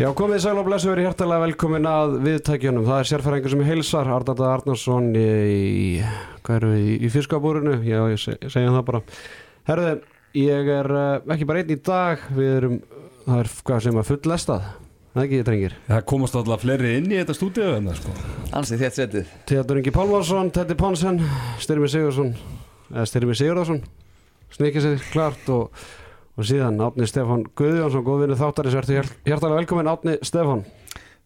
Já, komið sæl og blessu verið hjertalega velkomin að viðtækjunum. Það er sérfæringur sem heilsar, Arnaldur Arnarsson í, í, hvað eru við, í, fiskabúrinu, já, ég seg, segja það bara. Herðu, ég er uh, ekki bara einn í dag, við erum, það er hvað sem að full lestað, það ekki, drengir. Það komast alltaf fleiri inn í þetta stúdíu en það sko. Ansið þétt setið Teatur Ingi Pálvarsson, Teddy Ponsen, Styrmi Sigursson, eða Styrmi Sigurðarsson, snikið sér klart og, og síðan Átni Stefán Guðjónsson, góðvinni þáttarins, verður hjertalega velkomin Átni Stefán.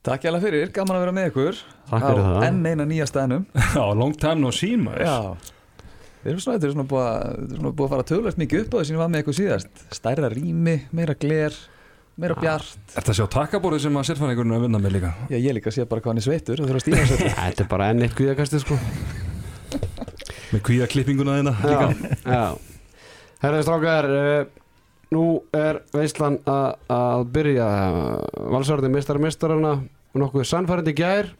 Takk hjá fyrir, gaman að vera með ykkur Takk fyrir það. enn eina nýja staðnum Já, long time no see maður. Já Við erum svona, þetta er svona búið að, er búið að fara tölvægt mikið upp á ég var með ykkur síðast Stærra rými, meira gler, meira bjart Er þetta að sjá takkabórið sem að sérfæringurinn er að vinna með líka? Já, ég líka sé bara hvað hann er sveittur og þurfa að stíða sér Þetta er bara enn eitt guðakastið sko. Með kvíaklippinguna þína líka? Já, já. Herðið strákar, uh, nú er Veislan að, byrja valsarði mistari mistarana og nokkuð sannfærandi gær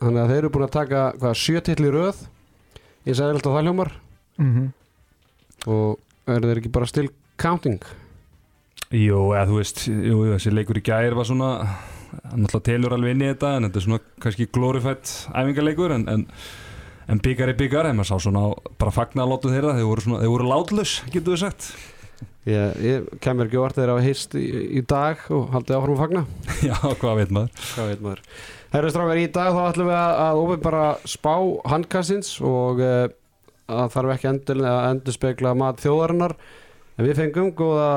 þannig að þeir eru búin að taka hvað, sjö titli í röð ég sagði alltaf það hljómar mm -hmm. og eru þeir ekki bara still counting Jú, eða þú veist, jú, þessi leikur í gær var svona, alltaf telur alveg inn í þetta en þetta er svona kannski glorified æfingarleikur en, en, en byggar er byggar, en maður sá svona bara fagna að láta þeirra, þeir voru voru látlus, getur við sagt. Ég, ég kemur ekki orð þeir að heist í, í dag og haldið áfram að fagna Já, hvað veit maður? Hvað veit maður? Herri strákar, í dag þá ætlum við að, að ofið bara spá handkastins og uh, að þarf ekki að endur spekla mat þjóðarinnar en við fengum góða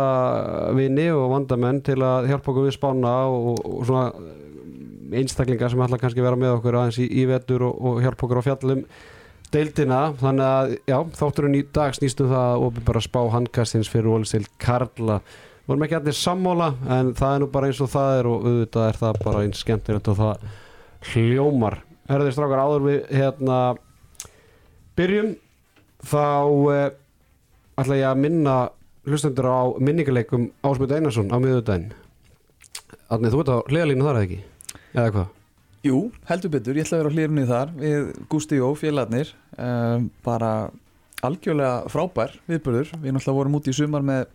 vini og vandamenn til að hjálpa okkur við spána og, og svona eh, einstaklingar sem ætla kannski að vera með okkur aðeins í, í vetur og, og hjálpa okkur á fjallum deildina, þannig að já, þátturinn í dag snýstum það að ofið bara spá handkastins fyrir Ólisteil Karla vorum ekki allir sammála en það er nú bara eins og það er og auðvitað er það bara eins skemmtilegt og það hljómar Herðir strákar áður við hérna byrjum þá eh, ætla ég að minna hlustendur á minningarleikum Ásmund Einarsson á miðudaginn Þannig þú ert á hliðalínu þar eða ekki? Eða hvað? Jú, heldur betur, ég ætla að vera á hlýrunni þar við Gústi Jó, félagarnir. Um, bara algjörlega frábær viðbörður, við náttúrulega vorum út í sumar með,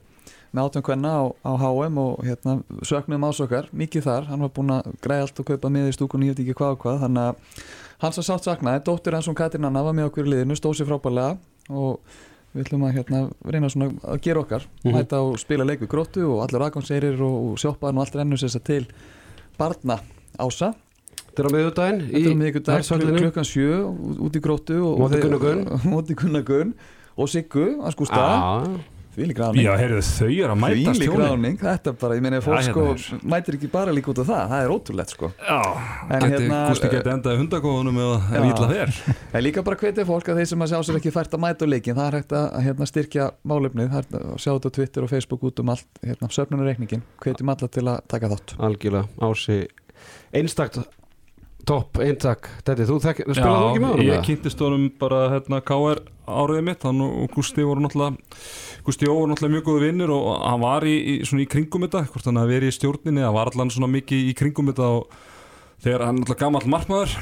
með átjón kvenna á, á HM og hérna, söknum ásokar mikið þar, hann var búinn að græða allt og kaupa með í stúkunni, ég veit ekki hvað og hvað. Þannig að hans var sátt saknaði, dóttir hans og Katrin Anna var með okkur í liðinu, stóð sér frábærlega og við ætlum að hérna, reyna að gera okkar. Mhm. mæta og spila leik við gróttu og allir aðgangseirir og, og sjoppaðan og allt rennur sér til barna ása Þetta er á miðudaginn í Þetta er miðvikudag Nærshöllinni. klukkan sjö út í gróttu og- Móti og- Gunnar Gunn. Móti Gunnar Gunn og Siggu að skústa Já, Því lík ráning Já, heyrðu, þau eru að Því mætast lík hjónin. ráning Þetta bara, ég meina fólk sko mætir ekki bara líka út af það. Það er ótrúlegt sko. Já, En þetta hérna, er gústi geti endaði hundakóðunum eða ítla þér. En líka bara hvetja fólk að þeir sem að sjá sér ekki fært að mæta á leikin Það er hægt að hérna, styrkja málefnið. Það er að sjá þetta á Twitter og Facebook út um allt hérna, Söfnunarreikningin Hvetjum alla til að taka þátt. Algjörlega Ási. Einstakt topp eintak Þetta þú þekk, spilaðu þú ekki með honum? ég eða? kynntist honum bara hérna KR áriðið mitt, hann og og Gústi voru náttúrulega Gústi Jó voru náttúrulega mjög góðu vinnir og hann var í, í, svona í kringum þetta, hvort hann hafi verið í stjórninni það var allan svona mikið í kringum þetta og þegar hann er náttúrulega gamall markmaður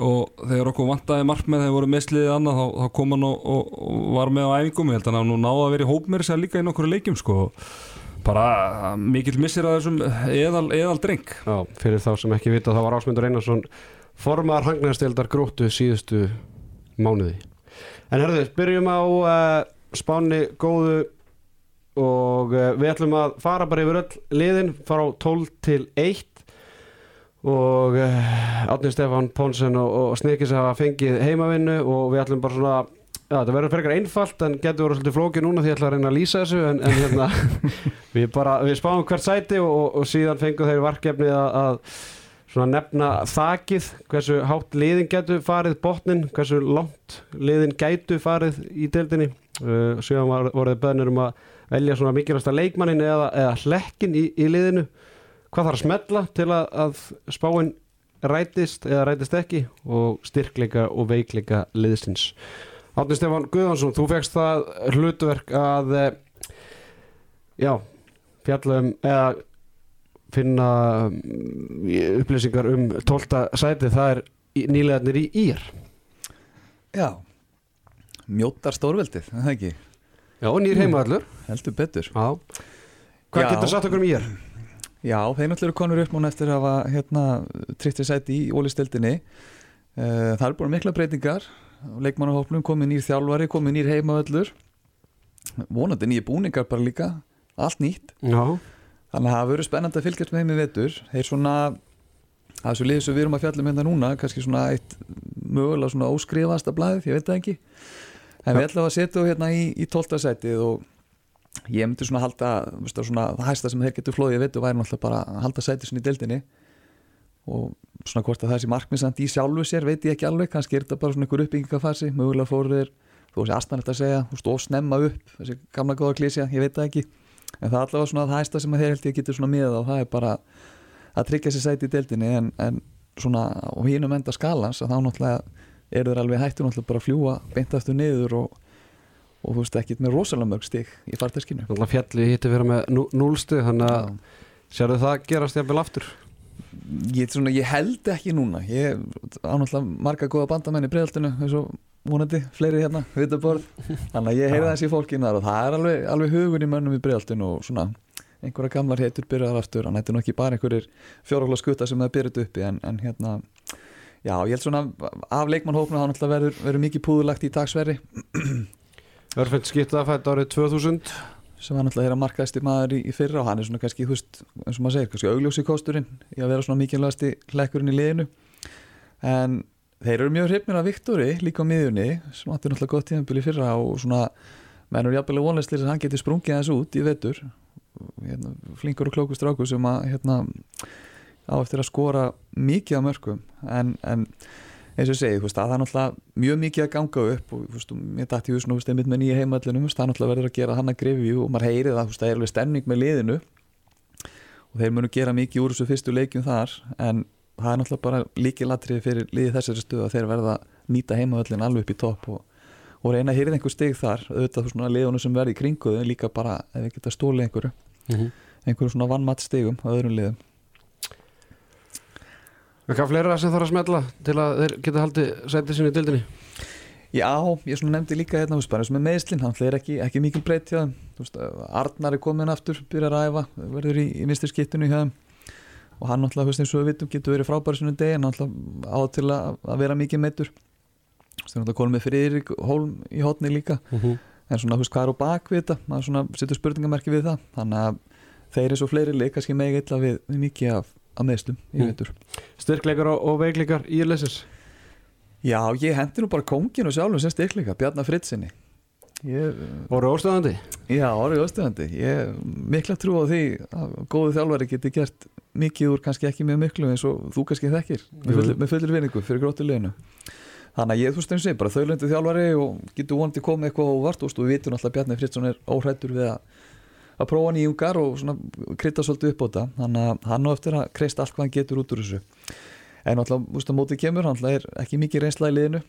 og þegar okkur vantaði markmaður þegar voru meðsliðið annað þá, þá kom hann og, og, og var með á æfingum ég held að hann nú náða að vera í hóp með þess að líka í nokkru leikjum sko bara mikill missir að þessum eðal, eðal dreng Já, fyrir þá sem ekki vita þá var Ásmundur Einarsson formaðar hangnæðastildar gróttu síðustu mánuði. En herðu, byrjum á uh, spáni góðu og uh, við ætlum að fara bara yfir öll liðin, fara á 12 til 1 og uh, Átni Stefán Pónsen og, og Snikis hafa fengið heimavinnu og við ætlum bara svona Já, þetta verður frekar einfalt en getur verið svolítið flókið núna því ég ætla að reyna að lýsa þessu en, en hérna, við bara, við spáum hvert sæti og, og, og síðan fengum þeir varkefni að, að svona nefna þakið, hversu hátt liðin getur farið botnin, hversu langt liðin gætu farið í deildinni. Uh, síðan var, voruð beðnir um að velja svona mikilvægsta leikmannin eða, eða hlekkin í, í liðinu. Hvað þarf að smetla til að, að spáin rætist eða rætist ekki og styrkleika og veikleika liðsins Átni Stefán Guðvansson, þú fegst það hlutverk að eh, já, fjalla um eða finna mm, upplýsingar um 12. sæti, það er nýlegarnir í ír. Já Mjótar stórveldið, er það ekki? Já, nýr heimaðallur Heldur betur. Já. Hvað Já. getur sagt okkur um ír? Já, náttúrulega eru konur upp núna eftir að hafa hérna, tryggti sæti í ólistildinni uh, Það er búin mikla breytingar leikmannahóflum, komið nýr þjálfari komið nýr heimavöllur. Vonandi nýja búningar bara líka allt nýtt, Já, þannig að það verður spennandi að fylgjast með þeim í vetur. Þeir svona það er svo liðið sem við erum að fjalla um hérna núna kannski svona eitt mögulega svona óskrifasta blæðið, ég veit það ekki. En við ætlum að setja þú hérna í, í 12. sætið og ég myndi svona halda svona, það hæsta sem þeir getur flóðið í vetur væri náttúrulega bara að halda sætið svona í deildinni og svona hvort að það sé markmiðsand í sjálfu sér veit ég ekki alveg, kannski er þetta bara svona einhver uppbyggingafasi, mögulega fóru þeir þú veist aðstæðanlegt að segja, þú of snemma upp. Þessi gamla góða klísja, ég veit það ekki. En það er allavega svona það hæsta sem að þeir held ég getur svona miða og það er bara að tryggja sér sæti í deildinni. En, en svona á hínum enda skalans að þá náttúrulega eru þeir alveg hættu náttúrulega bara að fljúa beint aftur niður og, og þú veist ekkit með rosalega mörg stig í farteskinu. Fjalli hitti vera með nú- núlstu þannig að sérðu það gerast jafnvel aftur ég, svona, ég held ekki núna. Ég á náttúrulega marga góða bandamenn í bregðaltinu eins og vonandi, fleiri hérna vitaborð, þannig að ég heyrði þessi fólkin þar og það er alveg, alveg hugun í mönnum í bregðaltinu og svona einhverja gamlar heitur byrjar aftur, en þetta er nú ekki bara einhverjir fjórhóla skutta sem það byrjat uppi en, en hérna, já, ég held svona af leikmannhóknu þá náttúrulega verður, mikið púðulagt í dagsverri Örfend skipta fætt árið 2000 sem var náttúrulega þeirra markaðasti maður í, í fyrra og hann er svona kannski, þú veist, eins og maður segir kannski augljósi kosturinn í að vera svona mikilvægasti hlekkurinn í liðinu. En þeir eru mjög hrifnir af Viktori líka á miðjunni sem átti náttúrulega gott tíðanbíl í fyrra og svona mennur jafnvel vonleyslir að hann geti sprungið þessu út í vetur. Hérna, flinkur og klókur strákur sem að hérna, á eftir að skora mikið af mörgum en, en eins og segi, veist, að það er náttúrulega mjög mikið að ganga upp og veist, mér dætti þú veist, einmitt með nýja heimallinu, það er náttúrulega verður að gera hann að grefi og maður heyri það, þú veist, það er alveg stemning með liðinu. Og þeir munu gera mikið úr þessu fyrstu leikjum þar en það er náttúrulega bara líkið latrið fyrir liðið þessari stöðu að þeir verða að nýta heimavöllin alveg upp í topp og, og reyna að hýrða einhver stig þar. Auðvitað svona liðunum sem verði í kringuðu líka bara ef við geta stólið einhverju einhverju svona vannmatt stigum Eitthvað fleira sem þarf að smetla til að þeir geta haldið sætið sinni í dildinni Já, ég nefndi líka hérna, þú veist, bara eins og með meðslinn, hann er ekki, ekki mikil breytt hjá þeim, þú veist, Arnar er komin aftur, byrjar að æfa, verður í, í vinstri skittinu hjá þeim. Og hann náttúrulega, þú veist, eins og við vitum, getur verið frábæri svona deg, en náttúrulega á til að, að vera mikið meittur, þú veist, náttúrulega konum með Friðrik Hólm í hotni líka, en svona, þú veist, hvað er á bak við þetta, maður svona setur spurningamerki við það, þannig að þeir eins og fleiri leik, kannski megi illa við, við mikið af, af meðslum í Mm. veitur. Styrkleikar og, og veikleikar í leysins Já, ég hendi nú bara kónginu sjálfum sem styrkleika, Bjarnar Frittsinni. Ég, voru óstöðandi Já, orðið óstöðandi. Ég mikla trú á því að góðu þjálfari geti gert mikið úr kannski ekki mjög miklu eins og þú kannski þekkir með, með fullir vinningu fyrir gróttu leginu. Þannig að ég þú stundum sé bara þaulöndu þjálfari og getur vonandi komið eitthvað óvart og við vitum alltaf að Bjarni Fritzson er óhrættur við að, að prófa nýjungar og krytta svolítið upp á þetta. Þannig að hann á eftir að kreist allt hvað hann getur út úr þessu. En alltaf, að mótið kemur, hann er ekki mikið reynsla í liðinu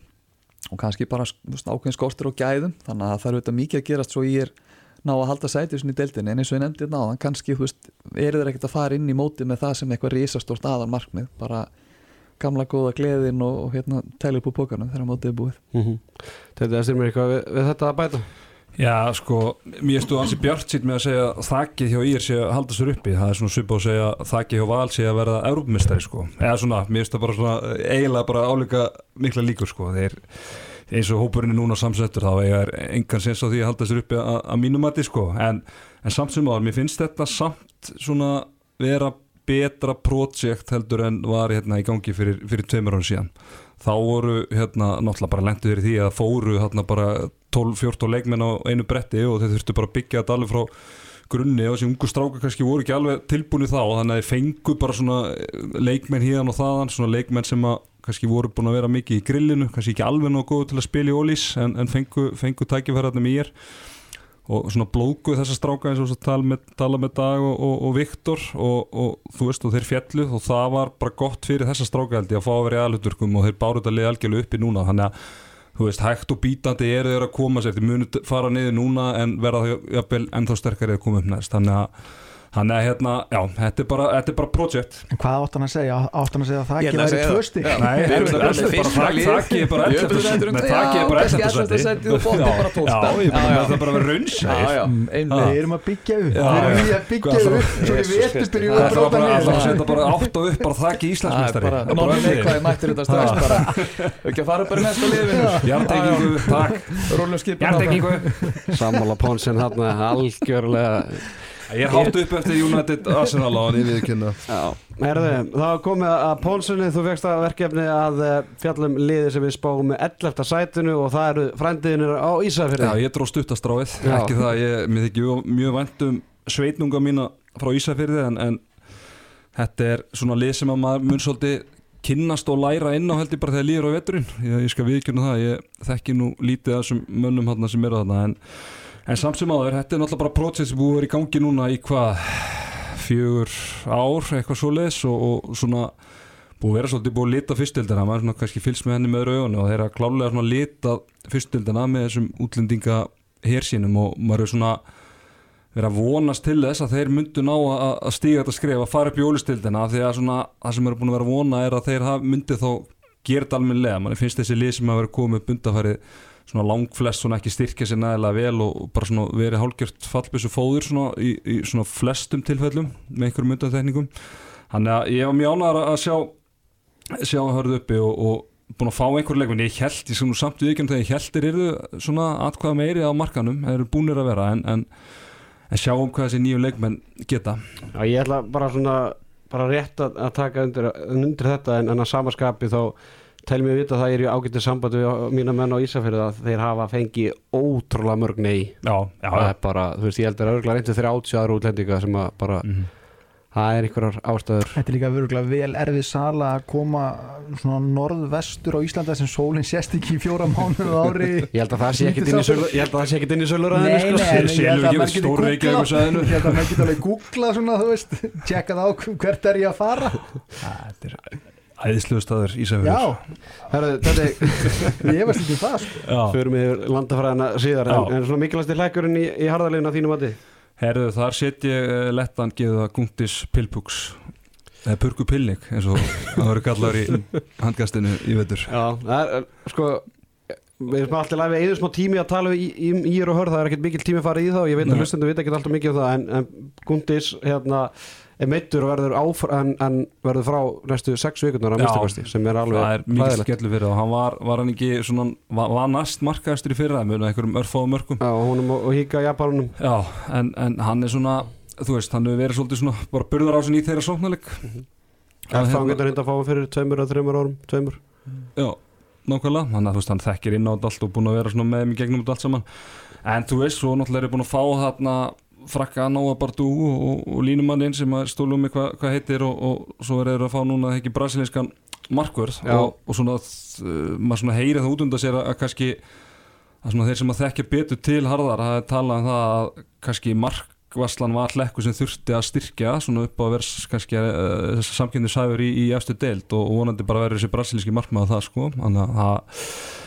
og kannski bara veist, ákveðin skortur á gæðum. Þannig að það er auðvitað mikið að gerast svo ég er ná að halda sætið svona í deildinni. En eins og ég nefndi þetta náðan kannski, þú veist, eru þeir ekkert að fara inn í mótið með það sem eitthvað risastórt aðal markmið bara gamla góða gleðin og, og hérna tæla upp úr pókarnum þegar mótið er búið. Þetta er styrmir eitthvað við, við þetta að bæta Já, sko, mér stóð ansi bjart sitt með að segja að þakkið hjá ír sé að halda sér uppi, það er svona svipa að segja að þakkið hjá val sé að verða Európmistari, sko, eða svona, mér stóð bara svona eiginlega bara álíka mikla líkur, sko, þeir eins og hópurinn er núna samsettur, þá er engan sens á því að halda sér uppi að, að mínum mati, sko, en, en samt sem áður, mér finnst þetta samt svona vera betra projekt heldur en var hérna í gangi fyrir, fyrir tveimur án síðan. Þá voru hérna náttúrulega bara lendu þeir í því að fóru hérna bara 12-14 leikmenn á einu bretti og þeir þurftu bara að byggja þetta alveg frá grunni. Og þessi ungu strákar kannski voru ekki alveg tilbúinu þá þannig að þeir fengu bara svona eh, leikmenn híðan og þaðan, svona leikmenn sem að kannski voru búin að vera mikið í grillinu kannski ekki alveg nógu góð til að spila í ólís en, en fengu, fengu tækifærarnir mér og svona blókuð þessa stráka eins og þess að tala með Dag og, og, og Viktor og, og þú veist og þeir fjallu og það var bara gott fyrir þessa stráka held ég að fá að vera í aðluturkum og þeir báru þetta lið algjörlega uppi núna. Þannig að þú veist hægt og bítandi eru þeir að koma sér. Þeir munu fara niður núna en verða það ennþá sterkari að koma upp næst. Þannig að Þannig að hérna, já, þetta er bara, þetta er bara project En hvað átt hann að segja? Átt hann að segja að það ekki að væri segja tvö það. stig? Já. Nei, Við þetta bara er bara lið. þakið er bara Ég 11. ætla að segja Nei, þakið er bara Já, kannski 11. 11. sæti og botnið Já, bara 12. Já, ég já. það er bara að vera já, Mm. Við erum að byggja upp Við erum í að byggja Hvað upp að- Svo í Jesus vetur Kristur. byrjum við Það að er bróta bara að niður setja bara átt og upp bara Það er Íslandsmeistari bara Það er bara non þannig. neikvæði mættir þetta strax bara ekki að fara bara í mesta liðinu Jartengingu, takk Ég er hátt upp eftir United Arsenal á hann. Það. Komið að Ponsenni, þú fegst að verkefni að eh, fjallum liði sem við spáum með 11. sætinu og það eru frændiðinir á Ísafirði. Já, ég dró stuttastráið, ekki það, ég, mér þykir mjög, vænt um sveitnunga mína frá Ísafyrði en, en þetta er svona lið sem að maður mun svolítið kynnast og læra inn á held ég bara þegar líður á veturinn. Ég, ég skal viðkjörna það, ég þekki nú lítið af þessum mönnum hann sem eru þarna en, en samt sem áður, þetta er náttúrulega bara prótsess sem búið að vera í gangi núna í hvað fjögur ár, eitthvað svoleiðis og, og svona búið að vera svolítið búið að lita fyrstildina maður er svona kannski fylgst með henni með öðru augunni og þeir eru klálega svona lita fyrstildina með þessum útlendinga hersínum og maður er svona verið að vonast til þess að þeir myndu ná að, að stíga þetta skref að fara upp í ólistildina því að svona það sem er búin að vera að vona er að þeir myndu þá gera þetta almennilega. Mann finnst þessi lið sem hafa verið komið upp undanfærið svona langflest svona ekki styrkja sér nægilega vel og bara svona verið hálgjört fallbissu fóður svona í, í svona flestum tilfellum með einhverjum undantekningum. Þannig að ég var mjög ánægður að sjá sjá að hörðu uppi og, og búin að fá einhver leikmenn, ég held, sem nú samt við ekki um þegar ég held þeir eru svona atkvæða meiri á markanum, þeir eru búinir að vera en, en, en sjáum hvað þessi nýju leikmenn geta. Já, ég ætla bara svona bara rétt að taka undir, undir þetta en, en að samaskapi þá tel mér vita að það er í ágætið samband við mína menn á Ísafirði að þeir hafa fengið ótrúlega mörg nei. Já, það er bara, þú veist, ég held að örgulega reyndu þeirra átsjáður útlendinga sem að bara, Mhm. það er einhverjar ástæður. Þetta er líka virkulega vel erfið sala að koma svona norðvestur á Íslanda sem sólinn sést ekki í fjóra mánuð á ári. Ég held að það sé ekkit inn í sölu ég held að það sé ekkit inn í sölu Nei, nei, en ég held að ekki á er er æðisluðu staður Ísafjörður. Já, Herðu, þetta er ég veist ekki um það sko. Förum við landafræðina síðar en, Já. en svona mikilvægsti hlækkurinn í, í harðarleginu að þínum mati? Herðu, þar set ég uh, lettan geða Guntis Pilpuks. Eða Purku Pilnik eins og það verður kallar í handgastinu í vetur. Já, það er, eh, sko við erum alltaf læfið eða smá tími að tala í, í, í og hörð, það er ekkert mikil tími að fara í þá ég veit að hlustendur vita ekki alltaf mikið um það en, en Gundis hérna er meittur og verður áfra en, en verður frá næstu sex vikurnar að Já. minnstakosti sem er alveg það er mikið skellu fyrir það hann var, var hann ekki svona, var, var næst markaðastur í fyrra með einhverjum örfáðum mörgum Já, honum og, og híka Japanunum Já, en, en hann er svona þú veist, hann hefur verið svolítið svona bara burðar á sin í þeirra sóknarleik. Er það hann getur reynda að fá fyrir tveimur eða þreimur árum, tveimur. Já, nákvæmlega, hann, þú veist, hann þekkir inn á þetta allt og búin að vera svona með mig gegnum allt saman. En þú veist, svo náttúrulega er ég búin að fá þarna frakka Nóa Bardú og, og, línumanninn sem að stólu um mig hvað hva heitir og, og svo er þeir að fá núna ekki brasilinskan markvörð. Og, og svona uh, maður svona heyri það út undan sér að, að kannski að svona þeir sem að þekkja betur til harðar það er talað um það að kannski markvarslan var hlekku sem þurfti að styrkja svona upp á að vera uh, samkynni sæfur í, í efstu deild og, vonandi bara verður þessi brasilíski markmaður það sko. Þannig að það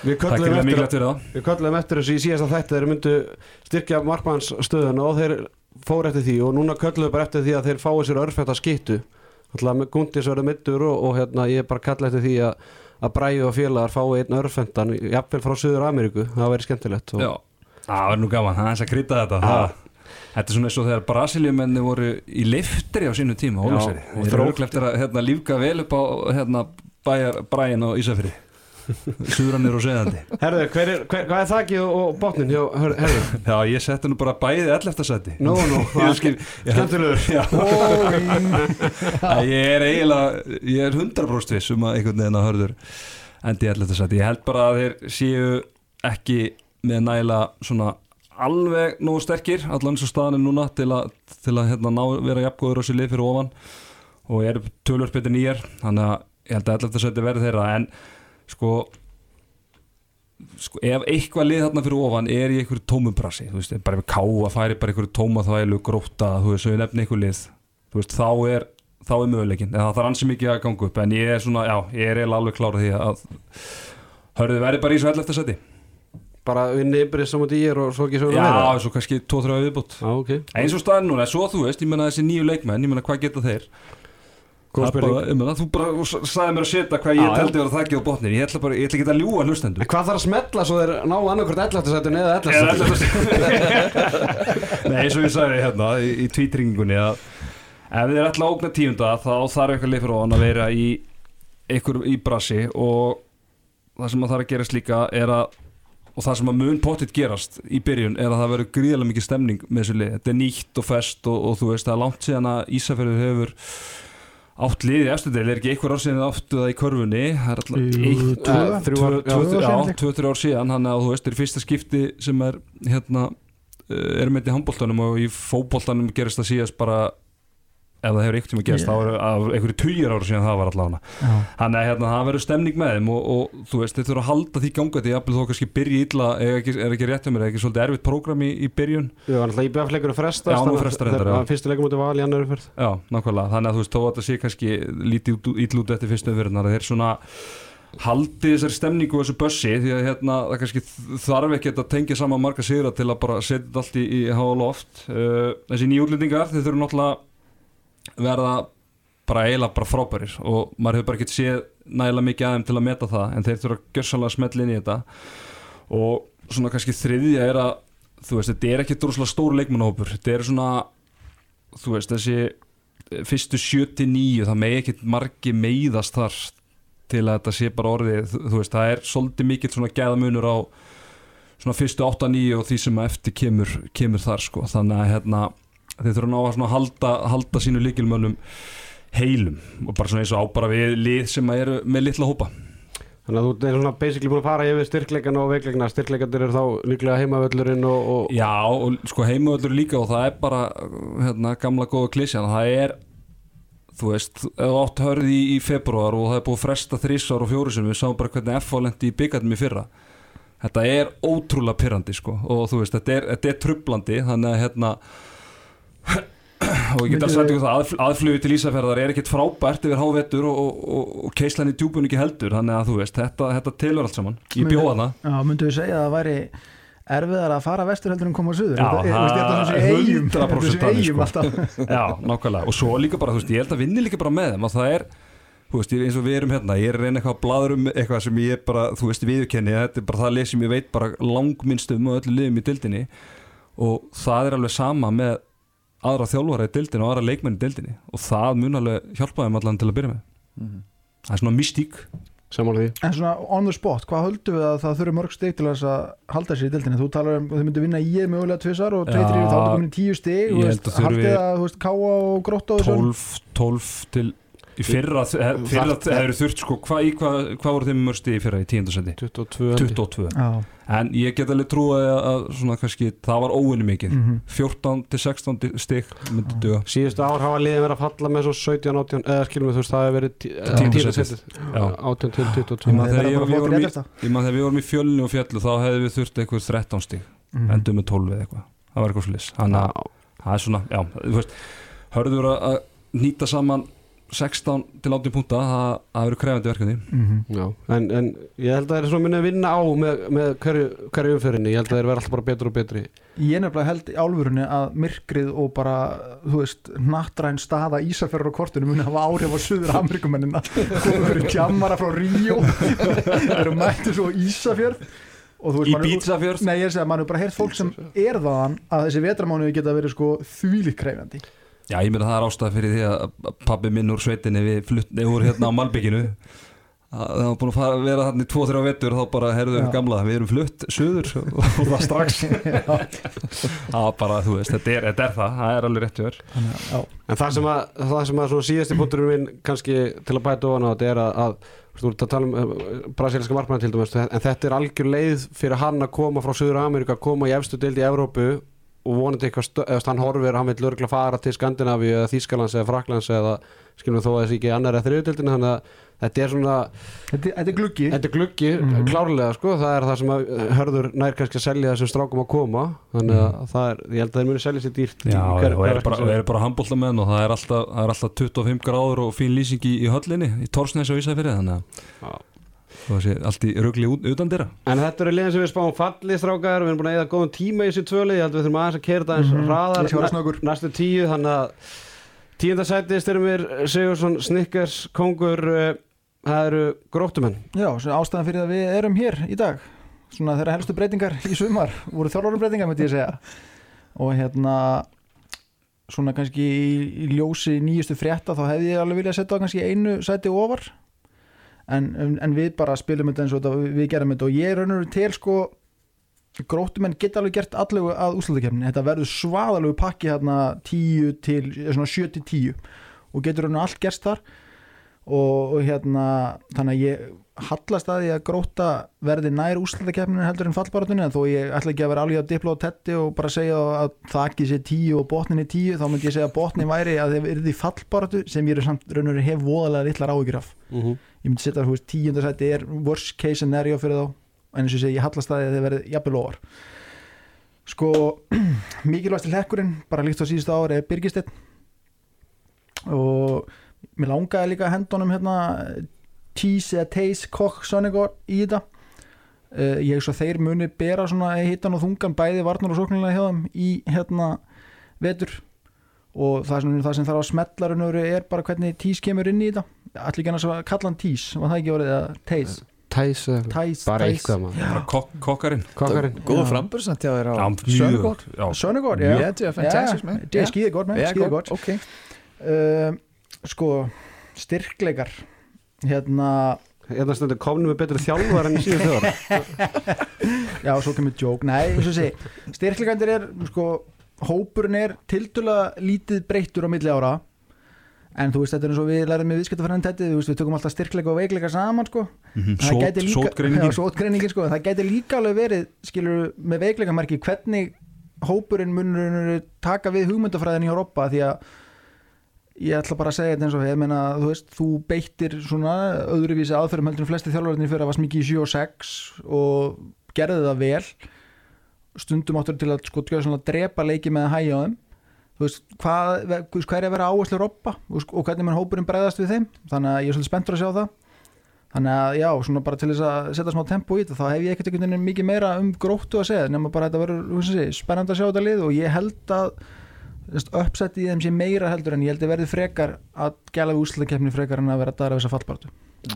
er ekki eftir, mikilvægt fyrir það. við köllum eftir þessu í síðasta þætti þeir myndu styrkja markmanns stöðuna og þeir fór eftir því og núna köllum við bara eftir því að þeir fái sér örfætta skittu Alltaf með Gundis verður middur og, og hérna, ég er bara kalla eftir því að, að Bræði og félagar fái einn örfæntan jafnvel frá Suður Ameríku, það væri skemmtilegt og, Já, það var nú gaman, það er eins að krydda þetta það, Þetta er svona eins og þegar Brasilíumenni voru í liftri á sínu tíma Já, Ólafseyri. og Þeir eru þrótt- örugglega eftir að hérna, lífga vel upp á hérna, bræin á Ísafri Suðranir og seðandi Herðu, hver er, hver, hvað er þakkið og, og botnin hjá her- Herðu? Já, ég setti nú bara bæði 11. seti Nú, nú, skemmtilegur ég er eiginlega ég er 100% viss um að einhvern veginn að hörður endi 11. seti Ég held bara að þeir séu ekki með nægilega svona alveg nógu sterkir allan svo staðan er núna til að, til að hérna, ná, vera jafngóður á sér lið fyrir ofan og ég er tölvöld betur nýjar þannig að ég held að 11. seti verði þeirra en sko sko ef eitthvað lið þarna fyrir ofan er í einhverju tómubrasi þú veist, bara ef káa færi bara einhverju tóma þvælu gróta, þú veist, sem við nefnum einhver lið þú veist, þá er þá er möguleikin, en það þarf ansi mikið að ganga upp en ég er svona, já, ég er alveg klárað því að hörðu verði bara í svo 11. seti bara vinni yfir sem að ég er og svo ekki svo Já, svo kannski 2-3 viðbútt Já, ok. Eins og staðin núna, svo þú veist, ég menna þessi nýju leikmenn, ég menna hvað geta þeir? Það bara, ég meina, Þú bara sagði mér að setja hvað ég teldi vera þakkið á botnir Ég ætla bara, ég ætla ekki að ljúga hlustendur En hvað þarf að smetla svo þeir ná annarkvort 11. sætun eða 11. sætun Nei, eins og ég sagði hérna í, í tvítringingunni að ef þið er alltaf ógna tíunda þá þarf eitthvað lið fyrir ofan að vera í í brasi og það sem að þarf að gerast líka er að og það sem að mun pottitt gerast í byrjun er að það verður gríðarlega mikið stemning með þessu lið, þetta er nýtt og fest og, og þú veist, það er langt síðan að Ísafjörður hefur átt liðið eftir deil, er ekki einhver ár síðan áttu það í körfunni? Það er alltaf Jú, eitt, tvö, Eh, þrjú ár, tvö ár síðan, þannig að þú veist, þetta er fyrsta skipti sem er hérna, uh, erum með í handbóltanum og í fótbóltanum gerist það síðast bara ef það hefur Já. þá er af einhverju tugir ára síðan það var allavega Já. þannig að hérna, það verður stemning með þeim og, og þú veist, þeir þurfa að halda því ganga því að þó kannski byrja illa, er ekki, er ekki rétt um mér er ekki svolítið erfitt prógram í, í byrjun Jú, hann ætla IBF leikur að fresta Já, nú frestar reyndar, já. Fyrstu leikum út í val í annar umferð Já, nákvæmlega, þannig að þú veist, þó að þetta sé kannski lítið út eftir fyrstu svona haldi þessari stemningu og þessu bössi því að hérna, það kannski þarf ekki að tengja saman marga sigra til að bara setja þetta allt í, í háa loft uh, þessi nýjúlendingar, þeir þurfa náttúrulega verða bara eiginlega bara frábærir og maður hefur bara ekki séð nægilega mikið aðeim til að meta það en þeir þurfa gjörsanlega að smetla inn í þetta. Og svona kannski þriðja er að þú veist, þetta er ekki droslega stór leikmannahópur. Þetta er svona þú veist, þessi fyrstu 79 það megi ekki margi meiðast þar til að þetta sé bara orðið þú veist, það er svolítið mikill svona gæðamunur á svona fyrstu 8-9 og því sem eftir kemur, kemur þar sko, þannig að hérna þeir þurfa ná að halda, halda sínu líkilmönnum heilum og bara svona eins og á bara við lið sem að eru með litla hópa. Þannig að þú er svona basically búin að fara yfir styrkleikana og veikleikana. Styrkleikandir eru þá líklega heimavöllurinn og, og Já, og sko heimavöldur líka og það er bara hérna, gamla góða klísjan það er, þú veist þú átt hörði í, í februar og það er búið að fresta þrísar og fjóru sem við sáum bara hvernig F.A. lendi í byggarnum í fyrra. Þetta er ótrúlega pyrrandi sko og þú veist, þetta er, þetta er trublandi þannig að hérna og ég get að sagt ykkur það að, aðflugi til Ísafjörðar er ekkit frábært yfir hávettur og, og, og, og keislan í djúbun ekki heldur þannig að þú veist, þetta, þetta telur allt saman. Ég bjóða það Já, myndu við segja að það væri erfiðar að fara vestur heldur en koma suður? Já, Þetta er- það er er svona eigum 100% þannig, sko. Já, nákvæmlega. Og svo líka bara, þú veist, ég held að vinni líka bara með þeim og það er, þú veist, eins og við erum hérna ég er að reyna eitthvað að bladur um eitthvað sem ég bara þú veist, viðurkenni, þetta bara það lið sem ég veit bara langminnst og öllu liðum í dildinni og það er alveg sama með aðra þjálfara í dildinni og aðra leikmenn í dildinni og það mun alveg hjálpa þeim allan til að byrja með Mhm. það er svona mystík saman því En svona on the spot, hvað höldum við að það þurfi mörg stig til þess að halda sér í deildinni? Þú talar um að þau myndu vinna í ég mögulega tvisar og Já. 3-3 þá er komin í 10 stig Ég þú veist, að þurfi- haldið að, þú veist, káa og grótta og þessu 12, 12 til í fyrra, fyrra Það- það eru þurft sko, hvað hva, hva voru þeim mörsti í fyrra í tíundasendi? 22 22 Já, En ég get alveg trúið að, að svona kannski, það var óvinni mikið mhm. 14 til 16 stig myndi duga Síðustu ár hafa liðin verið að falla með svo 17, 18 eða skilum við þú veist það hefur verið tí- Tíunda tíunda setið. setið. Já. 18 til 22 Ég Þeir þegar við vorum í- fjölni og fjallu þá hefði við þurft eitthvað 13 stig Mhm. endum með 12 eða eitthvað það var eitthvað slis þannig að það er svona, já, þú veist hörður að, að nýta saman 16 til 18 púnta það, það eru krefandi verkefni. Mhm. Já, en, en ég held að það er svona minni að vinna á með, með hverju, hverju umfyrinni ég held að það er verið alltaf bara betur og betri. Ég nefnilega held í álfurunni að myrkrið og bara, þú veist, nattræn staða Ísafjörður á kortinu muni hafa áhrif á Suður Amerikumennina komið fyrir tjammara frá Ríó. Það eru mættu svo á Ísafjörð. Og þú veist, Í Bítsafjörð Nei, ég er að segja, mann hefur bara heyrt fólk sem er þaðan að þessi vetramánuði geta verið sko þvílík krefjandi Já, ég meina það er ástæða fyrir því að pabbi minn úr sveitinni við fluttni úr hérna á Malbygginu það var búin að fara, vera þannig 2-3 vetur þá bara herðu Já. gamla, við erum flutt söður og það strax. Það var bara, þú veist, þetta er, þetta er það það er alveg rétt hjá þér. Þannig að, já, En það sem að, það sem að svona síðasti punkturinn minn kannski til að bæta ofan á þetta er að, að þú ert að tala um uh, brasilíska markmann til dæmis en þetta er algjör leið fyrir hann að koma frá Suður Ameríka, koma í efstu deild í Evrópu og vonandi eitthvað, stö- eða hann horfir hann vil örgulega fara til Skandinavíu eða Þýskalands eða Fraklands eða skilum við þó að þessi ekki annar eða þriðudeldin þannig að þetta er svona þetta, þetta er gluggi. Þetta er gluggi, Mhm. klárlega sko, það er það sem að hörður nær kannski að selja þessum strákum að koma. Þannig að það er, ég held að þeir muni selja sér dýrt Já, hver- og hver er bara, er bara handbóltamenn og það er alltaf, það er alltaf 25 gráður og fín lýsing í, í höllinni í Torsnes og Ísafirði þannig að Já. það sé allt í rugli út, utan dyrra En þetta eru liðin sem við spáum falli strákar. Við erum búin að eða góðan tíma í þessu tvöli Ég held að við þurfum aðeins að kerta Ég skal vera snöggur. Næstu tíu. Þannig að tíundasæti styrmir Sigursson Snickers Kongur uh, Það eru gróttumenn. Já, ástæðan fyrir að við erum hér í dag. Svona þeirra helstu breytingar í sumar voru þjálfarum breytingar, myndi ég segja. Og hérna svona kannski í, í ljósi nýjustu frétta þá hefði ég alveg viljað setja á kannski einu sæti ofar en, en, við bara spilum þetta eins og þetta, við gerum þetta. Og ég raunur til sko gróttumenn geta alveg gert allegu að úslutakefni þetta verður svaðalegu pakki hérna 10 til, eða svona 7 til 10 og getur raunur allt gerst þar. Og, og hérna þannig að ég hallast að því að gróta verði nær úslutakefninu heldur en fallbaratunni þó ég ætla ekki að vera alveg að dipla á tetti og bara segja að þakki sé 10 og botnin er 10 þá myndi ég segja að botnin væri að þeir verði fallbaratu sem ég er samt raunur hef voðalega litlar áhyggjur af. Mm -hmm. Ég myndi setja að tíundasæti er worst case scenario fyrir þá en eins og segi, ég hallast að því að þeir verði jafnvel ofar sko mikilvægst til hekkurinn, bara líkt á síðustu ári er Birgisteinn og mér langaði líka að henda honum hérna Tease eða Teise Koch Sonnegård í þetta. Uh, ég svo þeir muni bera svona hittan og þungan bæði varnar og sóknilega hjá þeim í hérna vetur. Og það sem, það sem þarf að smetla er bara hvernig Tease kemur inn í þetta allir ekki annars að kalla hann Tease var það ekki orðið að Teise Tæs Teise, Bara Teise. eitthvað kok kokkarinn. Kokkarinn. Góða þér á Já, Sönugótt mjög já. Det er fantastisk man. det er med, Ja, skide godt. godt Ok. uh, sko styrkleikar. Hérna Hérna stundur komnum við betri þjálfar enn í síðustu ára já, svo kemur joke, nei, eins og sé styrkleikandir er, sko hópurinn er tildulega lítið breyttur á milli ára en þú veist, þetta er eins og við lærum með viðskiptafræðin þetta, þú veist, við tökum alltaf styrkleika og veikleika saman, sko. Mhm, Það Sót- líka- sótgreiningin. Já, sótgreiningin, sko, það gæti líka alveg verið skilur með veikleikamarki hvernig hópurinn munur taka við hugmyndafræðin í Europa því að ég ætla bara að segja þetta eins og ég meina, þú veist, þú beittir svona öðruvísi aðferðum heldur en flesti þjálfararnir fyrir að var smikið í 7 og 6 og gerði það vel. Stundum áttur til að sko drepa leiki með að hægja á þeim þú veist, hvað, hvað er að vera áherslu Robba og, hvernig mann hópurinn bregðast við þeim? Þannig að ég er svolítið spenntur að sjá það. Þannig að já, svona bara til þess að setja smá tempo í þetta, þá hef ég ekkert einhvern veginn mikið meira um gróttu að segja, nema bara að þetta verður spennandi að sjá þetta lið og ég held að uppsett í þeim sé meira heldur en ég held að verði frekar að gæla við úslutakefni frekar en að vera að dara þessa fallbartu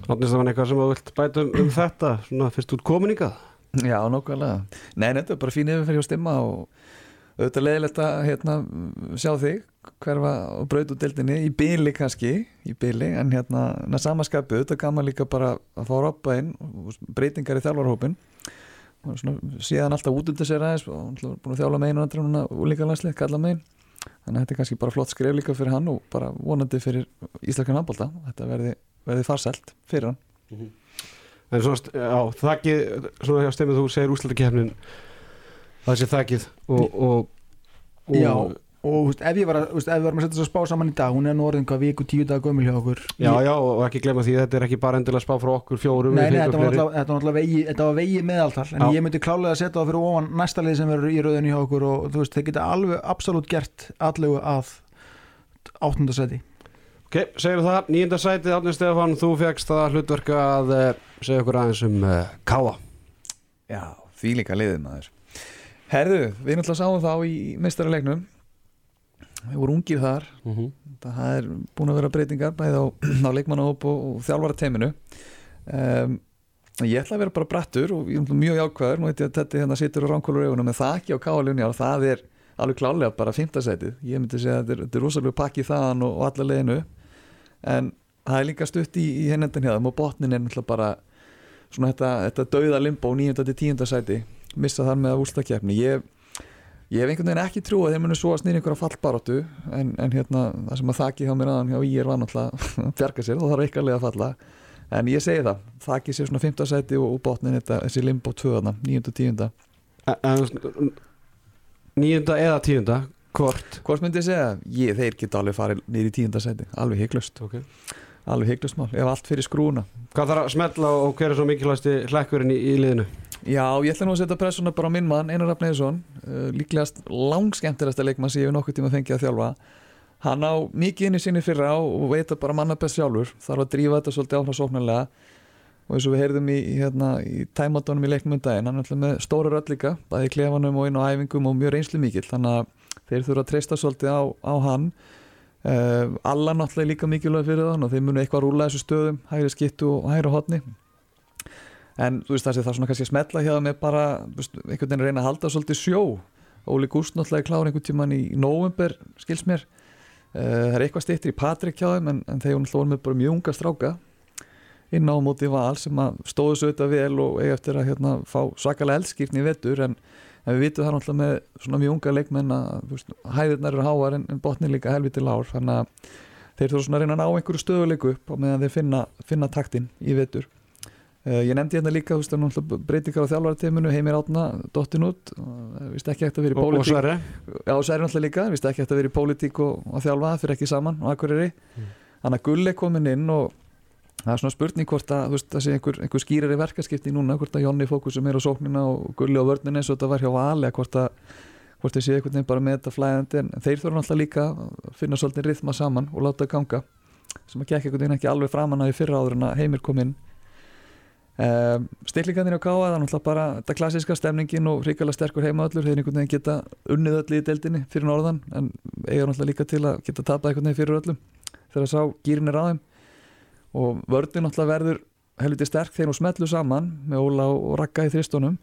Látnist það var eitthvað sem þú vilt bæta um, um þetta Svona fyrst út kominingað Já, nokkvæmlega. Nei, þetta er bara fín yfirferð hjá stimma og auðvitað leiðilegt að hérna, sjá þig hverfa og braut út deildinni í byli kannski, í byli en hérna, na samaskapu, auðvitað gaman líka bara að fá rappa inn breytingar í þjálfarhópin svona síðan alltaf út undir sér aðeins og búin að þjála megin og andra núna úlíka landslið, kalla megin. Þannig að þetta er kannski bara flott skref líka fyrir hann og bara vonandi fyrir Íslandskan handbólta þetta verði, verði farsælt fyrir hann. En svona, já, þakkið Svona hjá stemmið þú segir úslutakefnin Það sé þakkið og, og, og Já, og veist, ef ég var að, þú veist, ef við varum að setja þess að spá saman í dag hún er nú orðin hvað viku tíu dag gömul hjá okkur. Já, já, og ekki glemma því að þetta er ekki bara endilega spá frá okkur fjórum Nei, nei, þetta var náttúrulega- þetta var náttúrulega vegi, þetta var vegi meðaltal en Já. ég myndi klálega að setja það fyrir ofan næsta lið sem verður í rauðinu hjá okkur og þú veist, þeir geta alveg absolutt gert allegu að áttundasæti Ok, segjum það, nýjunda sætið Átni Stefán, þú fegst það hlutverk að uh, segja okkur aðeins um uh, Káa Já, því líka liðið maður Herðu, við náttúrulega sáum þá í meistaralegnum Við vorum ungir þar mm -hmm. Það er búin að vera breytingar bæði á, á leikmannahóp og, og þjálfara teiminu um, Ég ætla að vera bara brattur og ég er mjög jákvæður Nú veit ég að þetta hérna situr á ránkólur augunum en það ekki á káalunni og það er alveg klálega bara fimmtasætið Ég myndi segja að þetta er, rosalega pakki þaðan og, og alla leiðinu en það er líka stutt í, í hennendan þeim og botnin er náttúrulega bara svona þetta, þetta dauða limbo 9. til 10. sæti missa þar með að úrstakefni ég, ég hef einhvern veginn ekki trú að þeir munu svo að snýra einhverja fallbaróttu en, en hérna það sem að þakki hjá mér aðan hjá ég er var náttúrulega að bjarga sér þá þarf eitthvað leið að falla en ég segi það, þakki sér svona 5. sæti og, og botnin þetta, þessi limbo 2 9. og 10. En nýjunda eða tíunda Hvort hvort myndi ég segja, ég, þeir geta alveg farið nýri í 10. sæti, alveg heiklust okay. alveg heiklust mál, ef allt fyrir skrúna Hvað þarf að smetla og hver er svo mikilvægsti hlekkurinn í, í liðinu? Já, ég ætla nú að setja pressuna bara á minn mann Einar Rafn Eðsson, uh, líklegast langskemmtilegasta leikmann sem ég hef nokkuð tíma fengið að þjálfa. Hann á mikið inn í sinni fyrra og veit að bara manna best sjálfur þarf að drífa þetta svolítið áfram sóknarlega og eins og við heyrðum í, hérna, í tæmatónum í leiknum um daginn hann er alltaf með stóra rödd líka bæði klefanum og inn á æfingum og mjög reynslu mikill þannig að þeir þurfa að treysta svolítið á, á hann. Uh, alla náttúrulega líka mikilvæg fyrir þann og þeir munu eitthvað rúla þessu stöðum hægri skittu og hægri hotni en þú veist það sé það svona kannski að smetla hjá með bara veist, einhvern veginn að reyna að halda svolítið sjó. Óli Gúst náttúrulega klár einhvern tíman í november skils mér. Uh, það er eitthvað stýttir í Patrik hjá þeim en, en þeir náttúrulega voru með bara mjög unga stráka inn á móti val sem að stóðu auðvitað vel og eiga eftir að hérna, fá svakalega eldskipni í vettur en, en við vitum það náttúrulega með svona mjög unga leikmenn að veist, hæðirnar eru háar en, en botni líka helviti lár þannig að þeir þurfa svona að reyna að ná einhverju stöðuleiku upp og meðan þeir finna, finna taktin í vettur ég nefndi hérna líka veist, breytingar á þjálfarateiminu heimir átna dottin út. Vist ekki eftir að vera í og, og pólitík Sverri Já, og Sverri náttúrulega líka, vist ekki eftir að vera í pólitík og, og þjálfa, það fyrir ekki saman og akkuriri Mm. þannig að Gull er komin inn og það er svona spurning hvort að þú veist, það sé einhver, einhver skýrari verkaskipti núna hvort að Jonni fókusum er á sóknina og Gulli á vörnina eins og þetta var hjá Vali hvort að hvort þeir sé einhvern veginn bara með þetta flæðandi. En þeir þurfa náttúrulega líka að finna svolítið rithma saman og láta það ganga sem að gekk einhvern veginn ekki alveg framan að í fyrra áður en að heimir kom inn um, stillingarnir á Káa það er náttúrulega bara þetta klassiska stemningin og hrikalega sterkur heimaöllur þeir einhvern veginn geta unnið öll í deildinni fyrir norðan en eiga náttúrulega líka til að geta tapað einhvern veginn fyrir öllum þegar að sá gýrin er á þeim. Og vörðin náttúrulega verður helviti sterk þegar hún smetlu saman með Óla og Ragga í þristunum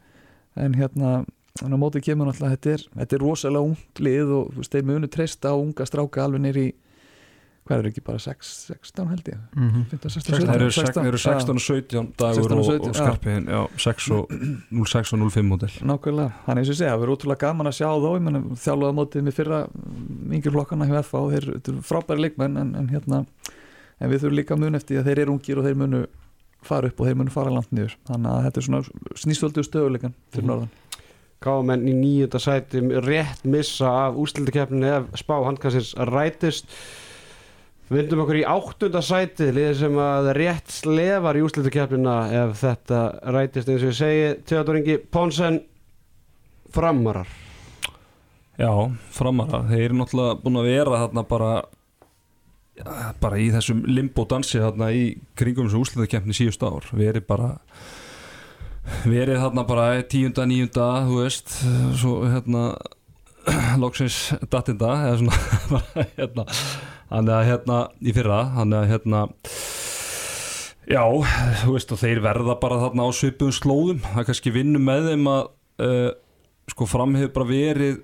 en hérna þannig að mótið kemur náttúrulega þetta er, þetta er rosalega ung lið og þeir munu treysta á unga stráka alveg nýri hvað er ekki bara 6, 16 held ég? Mm -hmm. 15, 16, Það 17, eru, sek, eru 16 og 17 dagur 16 og og, 17, og skarpiðin já, 6 og 06 og 05 módel. Nákvæmlega, þannig eins og ég segja, það verður ótrúlega gaman að sjá þó, ég menn þjálfaða mótið með fyrra yngir flokkana hjá FA og þeir eru frábæri leikmenn en, en hérna en við þurfum líka að mun eftir að þeir eru ungir og þeir munu fara upp og þeir munu fara langt niður. Þannig að þetta er svona snýstöldu stöðuleikan fyrir Mhm. norðan. Gáðamenn í nýjönda sæti rétt missa af úsildikeppninu ef spá handkassins rætist Vindum okkur í áttunda sæti liðið sem að rétt slefar í úsildikeppnina ef þetta rætist eins og ég segi Theodor Ingi Ponsen framarar. Já, framara, þeir eru náttúrulega búin að vera þarna bara ja, bara í þessum limbo dansi þarna í kringum þessu úsliðakefni síðust ár. Verið bara verið þarna bara tíunda, níunda þú veist, svo hérna loksins datinda eða svona hérna hann að hérna í fyrra hann að hérna já, þú veist og þeir verða bara þarna á svipum slóðum það kannski vinnum með þeim að uh, sko fram hefur bara verið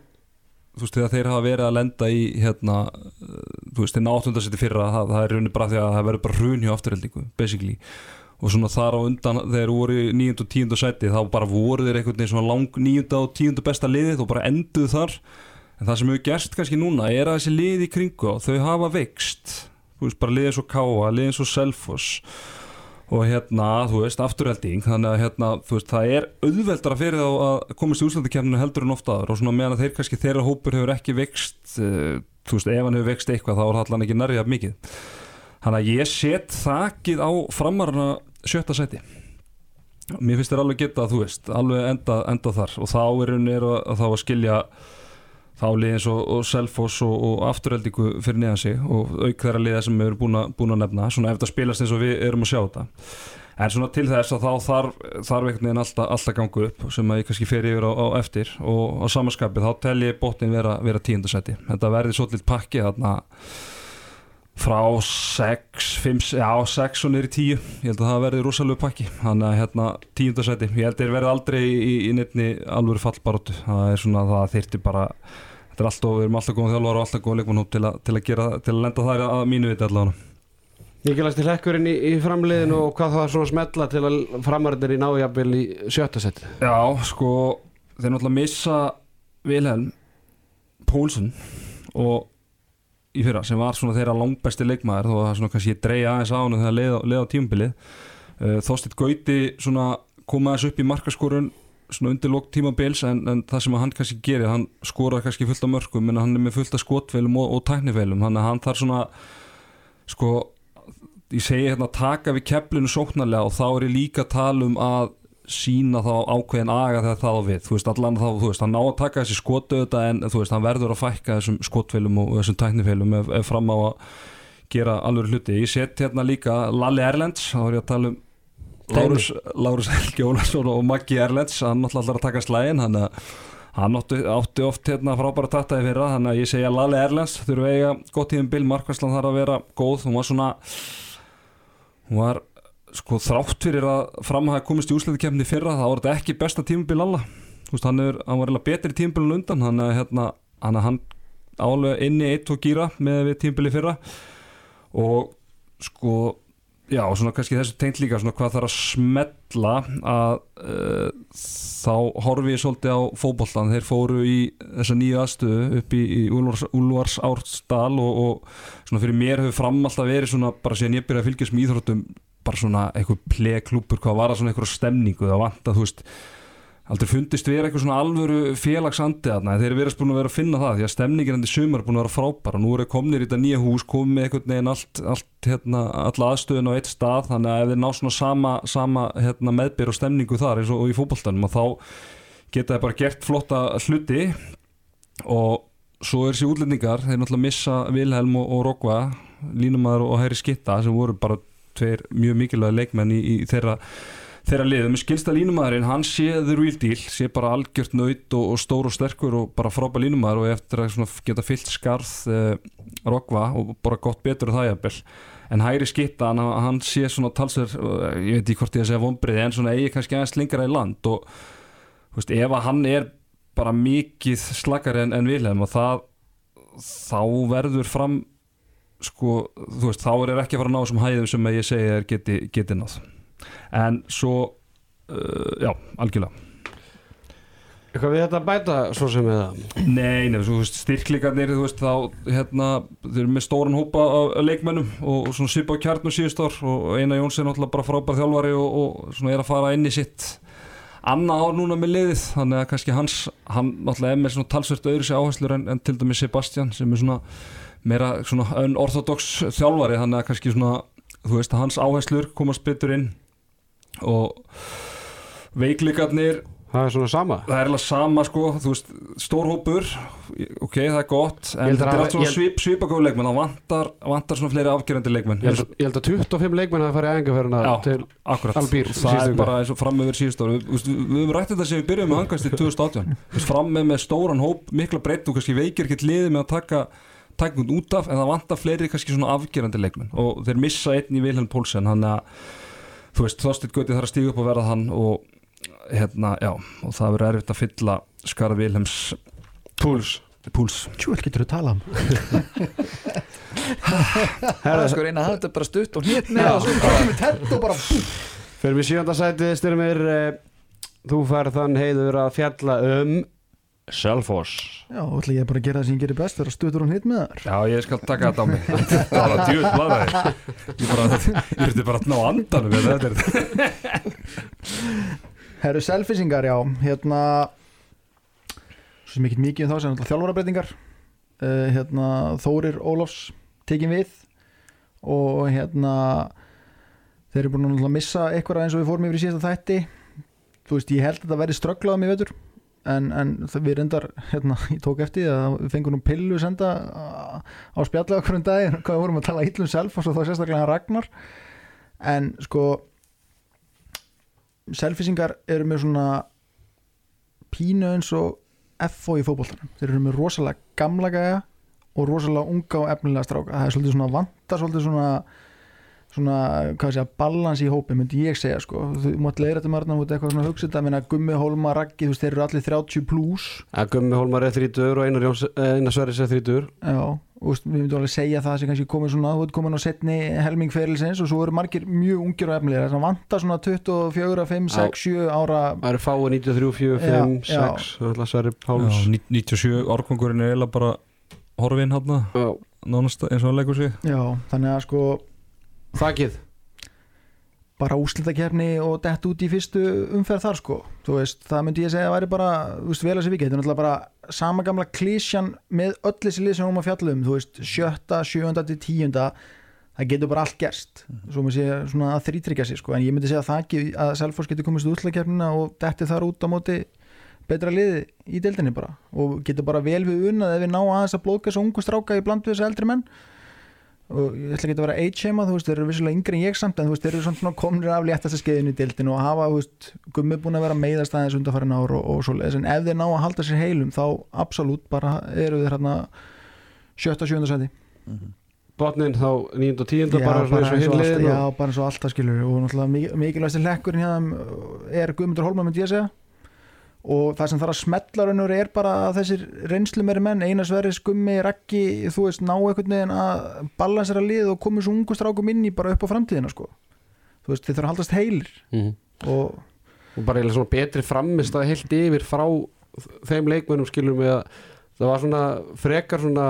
þú veist þegar þeir hafa verið að lenda í hérna, uh, þú veist, þeir náttundarsætti fyrra það, það er raunin bara því að það verður bara hrun hjá afturheldingu, basically og svona þar á undan, þeir voru í níund og tíund sæti, þá bara voru þeir einhvern veginn svona lang níunda og tíunda besta liðið og bara enduð þar, en það sem hefur gerst kannski núna er að þessi lið í kringu þau hafa veikst, veist, bara liðið svo Káa, liðið svo Selfoss. Og hérna, þú veist, afturhelding þannig að hérna, þú veist, það er auðveldara fyrir þá að komast í úslandakefninu heldur en ofta aður og svona meðan þeir kannski þeirra hópur hefur ekki veikst uh, þú veist, ef hann hefur veikst eitthvað þá er það allan ekki nærjað mikið. Þannig að ég set þakið á framarna sjötta sæti. Mér finnst þér alveg geta, þú veist alveg enda, enda þar. Og þá er hún er að, að þá að skilja þá liðins og, og Selfoss og, og afturheldingu fyrir neðan sig og auk þeirra liða sem við erum búin að, búin að nefna. Svona ef það spilast eins og við erum að sjá þetta. En svona til þess að þá þarf þarf einhvern veginn alltaf, alltaf gangu upp sem að ég kannski fer yfir á, á eftir. Og á samanskapið þá tel ég botnin vera, vera tíundasæti þetta verði svolítið pakki þarna frá 6, 5, já 6 og í 10 ég held að það verði rosalega pakki. Þannig að hérna tíundasæti ég held að þeir verði aldrei í, í nefni alvöru fallbaróttu það er svona það þyrti bara þetta er alltaf, við erum alltaf góðum þjálfar og alltaf góðum leikmannhóp til, til að gera, til að lenda þar að mínu viti allavega. Mikilvægst í hlekkurinn í, í framliðinu og hvað það er svona smetla til að framarðir í nájafnvel í sjötta sæti? Já, sko þeir náttúrulega missa Vilhelm Pólsson og í fyrra sem var svona þeirra langbæsti leikmaður þó að það svona kannski dreja aðeins á hann þegar leið, leið á tímabilið. Uh, Þorstitt Gauti svona kom aðeins upp í markaskorun svona undir lók tímabils en, en það sem hann kannski gerir, hann skorar kannski fullt af mörgum en hann er með fullt af skotvelum og, og tæknivelum, þannig að hann þarf svona sko ég segi hérna taka við keflinu sóknarlega og þá er ég líka að tala um að sína þá ákveðin aga þegar það á við. Þú veist, allan þá, þú veist, hann ná að taka þessi skotu þetta en þú veist, hann verður að fækka þessum skotfélum og þessum tæknifélum ef, ef fram á að gera alveg hluti. Ég set hérna líka Lalli Erlends þá er ég að tala um Lárus, Lárus Helgi Ólarsson og Maggi Erlends. Hann náttúrulega ætlar að taka slægin hann, hann átti, átti oft hérna frábæra tattaði fyrra þannig að ég segja Lali Erlends. Þurfa að eiga gott tíðum bil Markvæslan þarf að vera góð. Hún var svona hún var sko þrátt fyrir að fram að hafa komist í úsleitikefni fyrra það var þetta ekki besta tímubil alla Vist, hann, er, hann var betri tímubilin undan hann, hérna, hann, álega inni eitt og gýra með tímubili fyrra. Og sko já, og svona kannski þessu tengt líka svona hvað þarf að smetla að uh, þá horfi ég svolítið á fókbóltan, þeir fóru í þessa nýju aðstöðu upp í, í Úlfars, Úlfars ársdal og, og svona fyrir mér hefur fram alltaf verið svona bara síðan ég byrjaði að fylgjast með íþróttum bara svona eitthvað pleklúpur, hvað var það svona eitthvað stemningu, það vant að þú veist aldrei fundist vera eitthvað svona alvöru félagsandi aðna, þeir eru verið búin að vera að finna það því að stemningin enn í sumar er búin að vera frábæra nú eru komnir í þetta nýja hús, komið með einhvern veginn allt, allt hérna, alla aðstöðun á eitt stað, þannig að ef þeir ná svona sama, sama hérna, meðbyr og stemningu þar eins og í fókbaltanum og þá geta þeir bara gert flotta hluti og svo er þessi útlendingar, þeir náttúrulega missa Vilhelm og, og Rokva, Línumæður og Hæri Skitta sem voru bara tveir mjög mikilvæg leikmenn í, í þeirra þeirra liðum, skilsta línumæðurinn hann sé the real deal, sé bara algjört nöyt og, og stór og sterkur og bara frábæð línumæður og eftir að geta fyllt skarð eh, Rokva og bara gott betur það jafnvel, en hæri skitta hann, hann sé svona talsver ég veit ekki hvort ég að segja vonbreiði, en svona eigi kannski aðeins lengara í land og veist, ef að hann er bara mikið slakari en, en Vilhelm og það þá verður fram sko, þú veist, þá er ekki að fara að ná þessum hæðum sem ég segi er geti, geti náð. En svo uh, já, algjörlega. Eitthvað við þetta bæta svo sem við það? Nei, nefnir, þú veist, styrklingarnir þú veist, þá, hérna, þeir eru með stóran hópa af leikmennum og, og svona svipa á kjarnu síðust ár og Einar Jóns er náttúrulega bara frábær þjálfari og, og svona er að fara inn í sitt annað ár núna með liðið. Þannig að kannski hans, hann náttúrulega er með svona talsvert öðru sér áherslur en, en til dæmis Sebastian sem er svona meira svona unorthodox þjálfari þannig að kannski svona, þú veist, hans áherslur komast betur inn og veikleikarnir Það er svona sama. Það er alveg sama sko, þú veist, stórhópur ok, það er gott en að þetta er allt svona svip, svipagóð leikmenn það vantar, vantar svona fleiri afgerandi leikmenn. Ég held, ég held að 25 leikmenn hafa farið æfingarferðina Já. til akkurat, Albír, það er bara eins og fram með síðust ári, við, höfum rætt þetta sem við byrjum með hangast í 2018 Þú veist, fram með með stóran hóp, mikla breytt og kannski veikir ekkert liði með að taka taka hún út af, en það vantar fleiri kannski svona afgerandi leikmenn. Og þeir missa einn í Vilhelm Pólsen, hann að þú veist, Þorsteinn Gauti þarf að stíga upp og verða hann og hérna, já og það verður erfitt að fylla skarð Vilhelms Púls. Púls. Tjú, vel getur þú tala um Það er sko reyna að þetta bara stutt og Já, og svo komum við tent og bara Fyrir við sjönda sæti styrmir eh, Þú færð þann heiður að fjalla um Selfoss. Já, ætla ég bara að gera það sem ég gerir best þegar stuttur og hnýtt með þar Já, ég skal taka þetta á mig. Það var djúð blaðaði Ég þurfti bara að ná andanum við þetta. Er Herru selfisingar, já, hérna svo sem ekki mikið um þá sem náttúrulega þjálfarabreitingar uh, hérna Þórir Ólafs tekin við. Og hérna þeir eru búin að missa eitthvað eins og við fórum yfir í síðasta þætti. Þú veist, ég held að það verði strögglaðum í vetur en, en við reyndar hérna, ég tók eftir að við fengum nú pillu senda á spjallið okkur um daginn hvað við vorum að tala illum self og svo þá sérstaklega hann Ragnar. En sko selfisingar eru með svona pínu eins og FO í fótboltanum. Þeir eru með rosalega gamla gæja og rosalega unga og efnilega stráka. Það er svolítið svona vanta svolítið svona svona, hvað sé að balans í hópi myndi ég segja sko, þú mátt leira þetta margna út eitthvað svona hugsið, það meina Gummi, Hólma, Raggi þú veist, þeir eru allir 30 plus að Gummi Hólmar er þrítur og Einar, eh, Einar Sverris er þrítur já, og veist, við myndum alveg segja það sem kannski komið svona, þú ert komin á setni helming ferilsins og svo eru margir mjög ungir og efnilega, þess að vanta svona 24, 5, 6, 7 ára Það eru fáið 93, 4, 5, Já, já. 6 Það er Sverri Páls. 97 árkongurinn er eiginlega bara horfinn Já, nánast eins og hann leggur sig. Já, þannig að sko Þakkið bara úslitakefni og dett út í fyrstu umferð þar sko. Þú veist, það myndi ég segja að væri bara þú veist, vel að sér vikið, þetta er náttúrulega bara sama gamla klísjan með öll þessi lið sem hún að fjalla um, þú veist, sjötta, sjöunda til tíunda, það getur bara allt gerst, svo maður sé svona að þrítryggja sig sko, en ég myndi segja að það ekki að Selfoss getur komist úslitakefnina og detti þar út á móti betra liði í deildinni bara. Og getur bara vel við unnað ef við ná aðeins að blóka þessu ungu stráka í bland við þessu eldri menn og ég ætla ekki að vera age-shama, þú veist, þeir eru vissulega yngri en ég samt en þú veist, þeir eru svona komnir af léttasta skeiðinu í dildinu og hafa, þú veist, gummi búin að vera meiðast aðeins undarfærin ár og, og svo leiðis en ef þeir ná að halda sér heilum þá absolutt bara eru þeir hérna sjötta, sjönda seti botnin þá 9. og 10. Já, bara svona eins og alltaf, og- já, bara eins og alltaf skilur og náttúrulega mik- mikilvægsti hlekkurinn hérna er Guðmundur Holma myndi ég segja og það sem þarf að smetla raunur er bara að þessir reynslu meiri menn Einar Sverri, Skummi, Raggi þú veist, ná einhvern veginn að balansera lið og komið svo ungu strákum inn í bara upp á framtíðina sko þú veist, þið þurfa að haldast heilir Mhm. og og bara eiginlega svona betri framist að heilt yfir frá þeim leikmennum skilur mig að það var svona frekar svona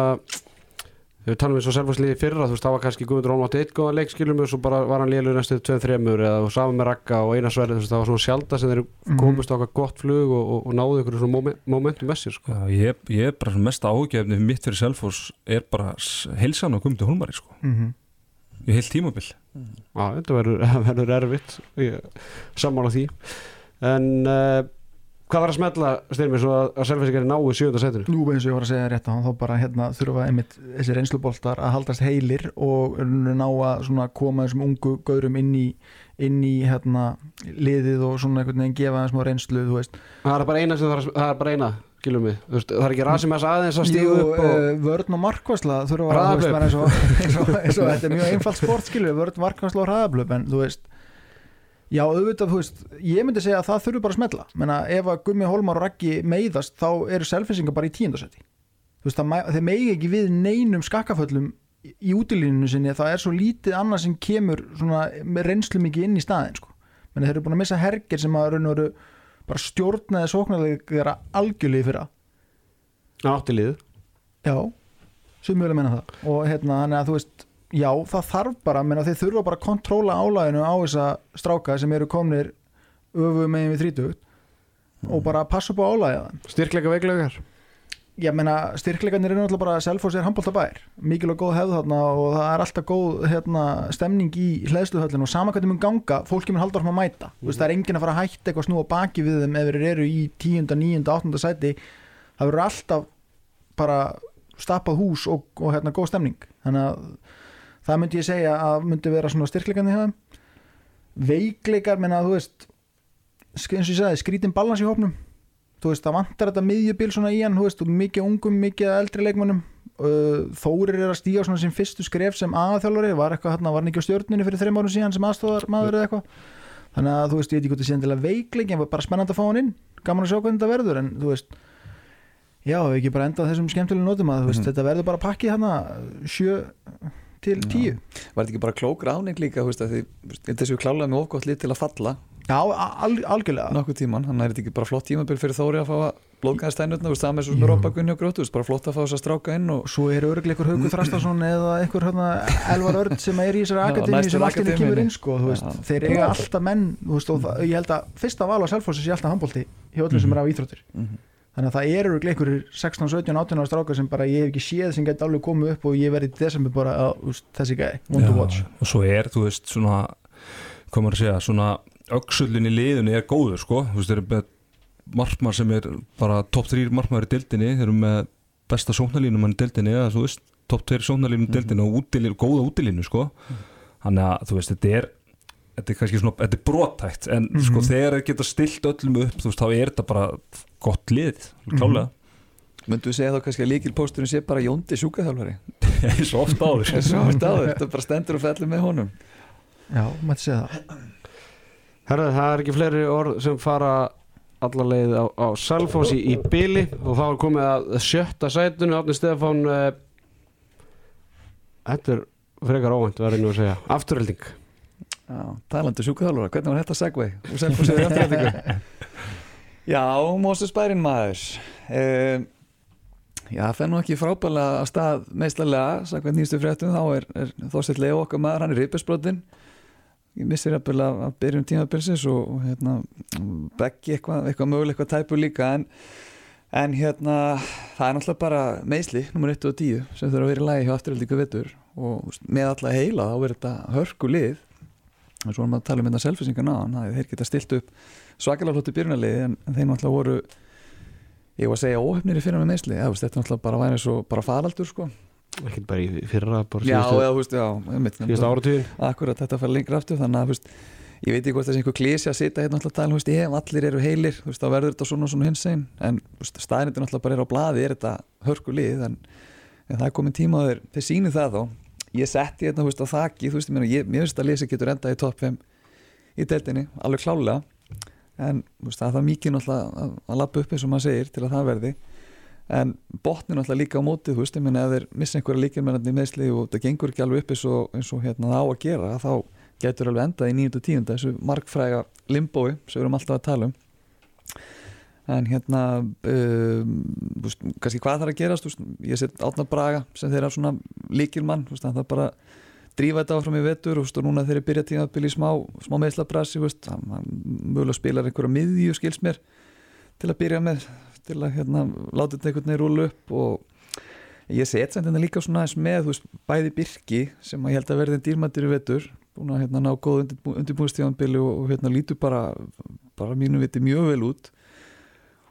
þegar við talum við svo selvarsliði fyrra þú veist það var kannski Guðmundur Holm átti eitt góðan leik skilur mig og svo bara var hann lélur næstu 2-3 eða saman með Ragga og Einar Sverri þú veist það var svona sjálta sem þeir Mhm. komist á eitthvað gott flug og, og, og náðu ykkur svona moment, momentum með sér sko. Já, ég, ég er bara svona mest ágefni mitt fyrir Selfoss er bara heilsan og gumdi hólmari sko. Mm í heilt tímabil. Já, þetta verður, verður erfitt ég sammála því. En uh, hvað var að smetla styrmi svo að, að selvisingar náu í sjönda setinu Jú, eins og ég var að segja rétt á hann þá bara hérna þurfa einmitt þessi reynsluboltar að haldast heilir og ná að koma þessum ungu gaurum inn í, inn í hérna liðið og svona einhvern veginn gefa þeim smá reynslu, þú veist það er bara eina sem er, það er bara eina skilum við, Þú veist, það er ekki Rasimas aðeins að stígu Jú, upp og eh, vörn og markvæsla þurfa að þú veist, eins og, eins og, eins og þetta er mjög einfalt sport skilur vörn, markvæsla og hraðablöp en þú veist já auðvitað þú veist ég myndi segja að það þurfi bara að smetla menna ef að Gummi Holmar og Raggi meiðast þá eru selfinsingar bara í tíundasetti þú veist þeir megi ekki við neinum skakkaföllum í- í útilínunu sinni það er svo lítið annað sem kemur svona með reynslu mikið inn í staðin sko. menn þeir eru búin að missa hergir sem að raun og veru bara stjórnaði sóknarleikara algjörlega í fyrra. Áttilið Já, sem mjög meina það. Og hérna, þannig að þú veist já, það þarf bara, menna þeir þurfa bara að kontróla álæðinu á þessa stráka sem eru komnir öfu megin við 30 og bara passa upp á álæðið styrkleika veiklegar ég meina, styrkleikarnir eru náttúrulega bara Selfoss er handbóltabær, mikil og góð hefð þarna og það er alltaf góð hérna, stemning í hleðsluhöllin og sama hvernig mun ganga fólki mun halda orðum að mæta mm veist, það er enginn að fara að hætta eitthvað að snúa baki við þeim ef þeir eru í 10. 9. 8. sæti það verður alltaf bara stapað hús og, og hérna góð stemning þannig að það myndi ég segja að myndi vera svona styrkleikarnir hjá þeim. Veikleikar, menna þú veist eins og ég sagði, skrítin balans í hópnum. Þú veist, það vantar þetta miðjubil svona í hann, þú veist, mikið ungum, mikið eldri leikmönnum. Þórir er að stíga svona sem fyrstu skref sem aðþjálfari, var eitthvað hérna, var hann ekki á stjórninu fyrir þreim árum síðan sem aðstofar maður eða eitthvað? Þannig að þú veist, ég veit ekki hvort það sé endilega veikleik en bara spennandi að fá hann inn, gaman að sjá hvernig þetta verður en þú veist, já, ef ekki bara enda á þessum skemmtilega nótum að veist, Mhm. þetta verður bara pakkið hérna sjö til Já. tíu. Var þetta ekki bara klók ráning líka þessu klálega með ofgótt lið til að falla? Já, al algjörlega. Nokkuð tíman, þannig er þetta ekki bara flott tímabil fyrir Þóri að fá að blóðgæða stænutna það með svo með Robba Gunni og veist, bara flott að fá þess að stráka inn og svo er örglega ykkur Haukur Þrastason eða ykkur hérna, Elvar Örd sem er í þessari akademi sem allt inni kemur inn sko, veist, Já. þeir eiga alltaf menn veist, og það, ég held að fyrsta val á Selfossi sé alltaf handbólti hjá öllum sem er á íþróttir. Mhm. Þannig að það eru ykkur 16, 17, 18 ára strákar sem bara ég hef ekki séð sem geti alveg komið upp og ég verði desember bara að veist, þessi gæði, one to watch. og svo er, þú veist, svona maður að segja, svona öxullin í liðunni er góður, sko. Þú veist, þeir eru með markmar sem er bara topp 3 markmar í dildinni, þeir eru með besta sóknarlínum hann í dildinni, eða þú veist topp 2 sóknarlínum í dildinni og útilínu, góða útilínu, sko. Þannig að, þú veist, þetta er þetta er kannski svona, þetta er brotætt en Mhm. sko, þegar þeir geta stilt öllum upp þú veist, þá er þetta bara gott lið klálega, myndu við segja þá kannski að líkilpósturinn sé bara Jóndi sjúkaþjálfari? Og ofta áður. Svo oft áður, þetta bara stendur og fellur með honum. Já, mætti segja það. Herðu, það er ekki fleiri orð sem fara alla leið á, á Salfossi í bili og þá er komið að sjötta sætunu Átni Stefán uh, Þetta er frekar óvænt var einu að segja. Afturhelding Já, talandi sjúkaþjálfara, hvernig var þetta segvei og selfa sér afturhaldingu Já, Mósus Bærin maður. Um, Já, það fer nú ekki frábælega að stað meðslega, sagði nýstu fréttum. Þá er, er Þorsteinn Leo okkar maður, hann er ripesbrotin ég missir að byrja að byrjum tímabilsins og, hérna beggi eitthvað, eitthvað möguleg eitthvað tæpu líka en, en hérna það er náttúrulega bara meðsli nummer 1 og 10 sem þurfa að vera í lagi hjá afturhaldingu vettur og með alla heila þá verður þetta hörku lið og svo erum við að tala um þetta selfisingar náðan að þeir geta stilt upp svakalega flottu byrjunarliði en, en þeir náttúrulega voru ég var að segja óhefnir í fyrir með meðsli þetta náttúrulega bara væri svo bara faraldur sko. Ekkert bara í fyrra bara Já, síðustu, þú veist, já, síðustu áratugin Akkurat, þetta fara lengra aftur þannig að veist, ég veit ekki hvort þessi einhver klísi að sita hérna alltaf að tala, ef allir eru heilir þá verður þetta svona og svona hins einn en staðnindin alltaf bara er á blaði er þetta hörku lið en, en það er komin tíma þeir, þeir síni það þó ég setti hérna, þú veist, á þakki þú veist, ég, finnst að lesi getur endað í topp 5 í deildinni, alveg klálega en þú veist, það er mikið náttúrulega að, að lappa upp eins og maður segir til að það verði en botnin alltaf líka á mótið þú veist, ég meina ef þeir missa einhverja líkjumennandi meðsli og það gengur ekki alveg upp eins og, eins og hérna, það á að gera, þá getur alveg endað í 9. og 10. þessu markfræga limbói sem við erum alltaf að tala um en hérna um, veist, kannski hvað þarf að gerast veist, ég set Átnar Braga sem þeirra svona líkilmann, veist, það er bara drífa þetta áfram í vetur og, og núna þeir eru byrjað tímabili í smá, smá meðslabrasi hann mögulega spilar einhverja miðju skils mér til að byrja með til að hérna, láta þetta einhvern veginn rúlu upp og ég set sem þetta líka svona eins með veist, bæði Birki sem ég held að verði en dýrmættir í vetur búin að hérna, ná góð undirbúinstíðanbili og, og hérna, lítur bara, bara mínu viti mjög vel út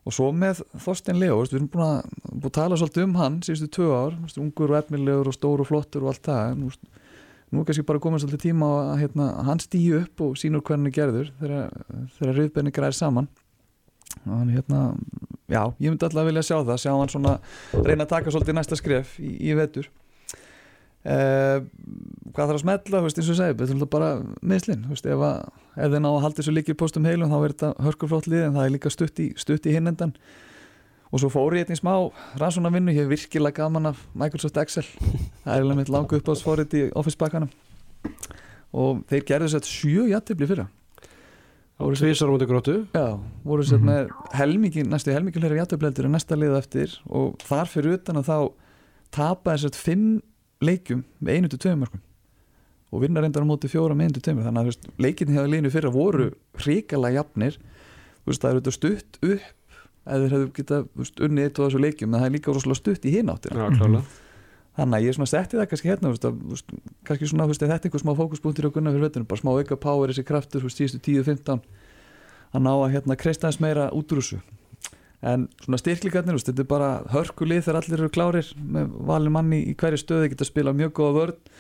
og svo með Þorstein Leo við erum búin að, búin að tala svolítið um hann síðustu tvö ár, ungur og efnilegur og stór og flottur og allt það. Veist, nú er kannski bara komið svolítið tíma að hérna, hann stýju upp og sínur hvernig gerður þegar rauðbenni græðir saman. Og hann hérna já, ég myndi alltaf vilja sjá það, sjá hann svona reyna að taka svolítið næsta skref í, í vetur Uh, hvað þarf að smetla, veist, eins og segi þetta er bara meðslinn ef, ef þið ná að halda þessu líkir postum heilum þá er þetta hörkurflott lið en það er líka stutt í, stutt í hinnendan og svo fór ég hérna í smá rannsónavinnu, ég hef virkilega gaman af Microsoft Excel. Það er alveg mitt langu uppáðsfórið í Office bakkanum og þeir gerðu þess að sjö jættibli fyrra. Svísar mútið gróttu? Já, voru sér með helmikið, næstu helmikið hlæri jættibli en næsta lið eftir. Og þar fyrir utan að þá tapa þess að fimm leikjum með einu til tveim mörgum og vinna reyndar á móti fjóra með einu til tveimur. Þannig að leikinni hefur línu fyrir að voru hrikalega jafnir. Veist, það eru þetta stutt upp eða þeir hefðu getað unnið eitt á þessu leikjum. En það er líka rosalega stutt í hináttina Já, þannig að ég er svona setti það kannski hérna veist, að, kannski svona veist, þetta er einhver smá fókuspunktir á gunna fyrir vettunum, bara smá auka power þessi kraftur, síðustu 10-15 að ná að hérna kreista þess meira út úr þessu en svona styrklingarnir, þetta er bara hörkulið þegar allir eru klárir með valin manni í hverju stöðu, geta að spila mjög góða vörð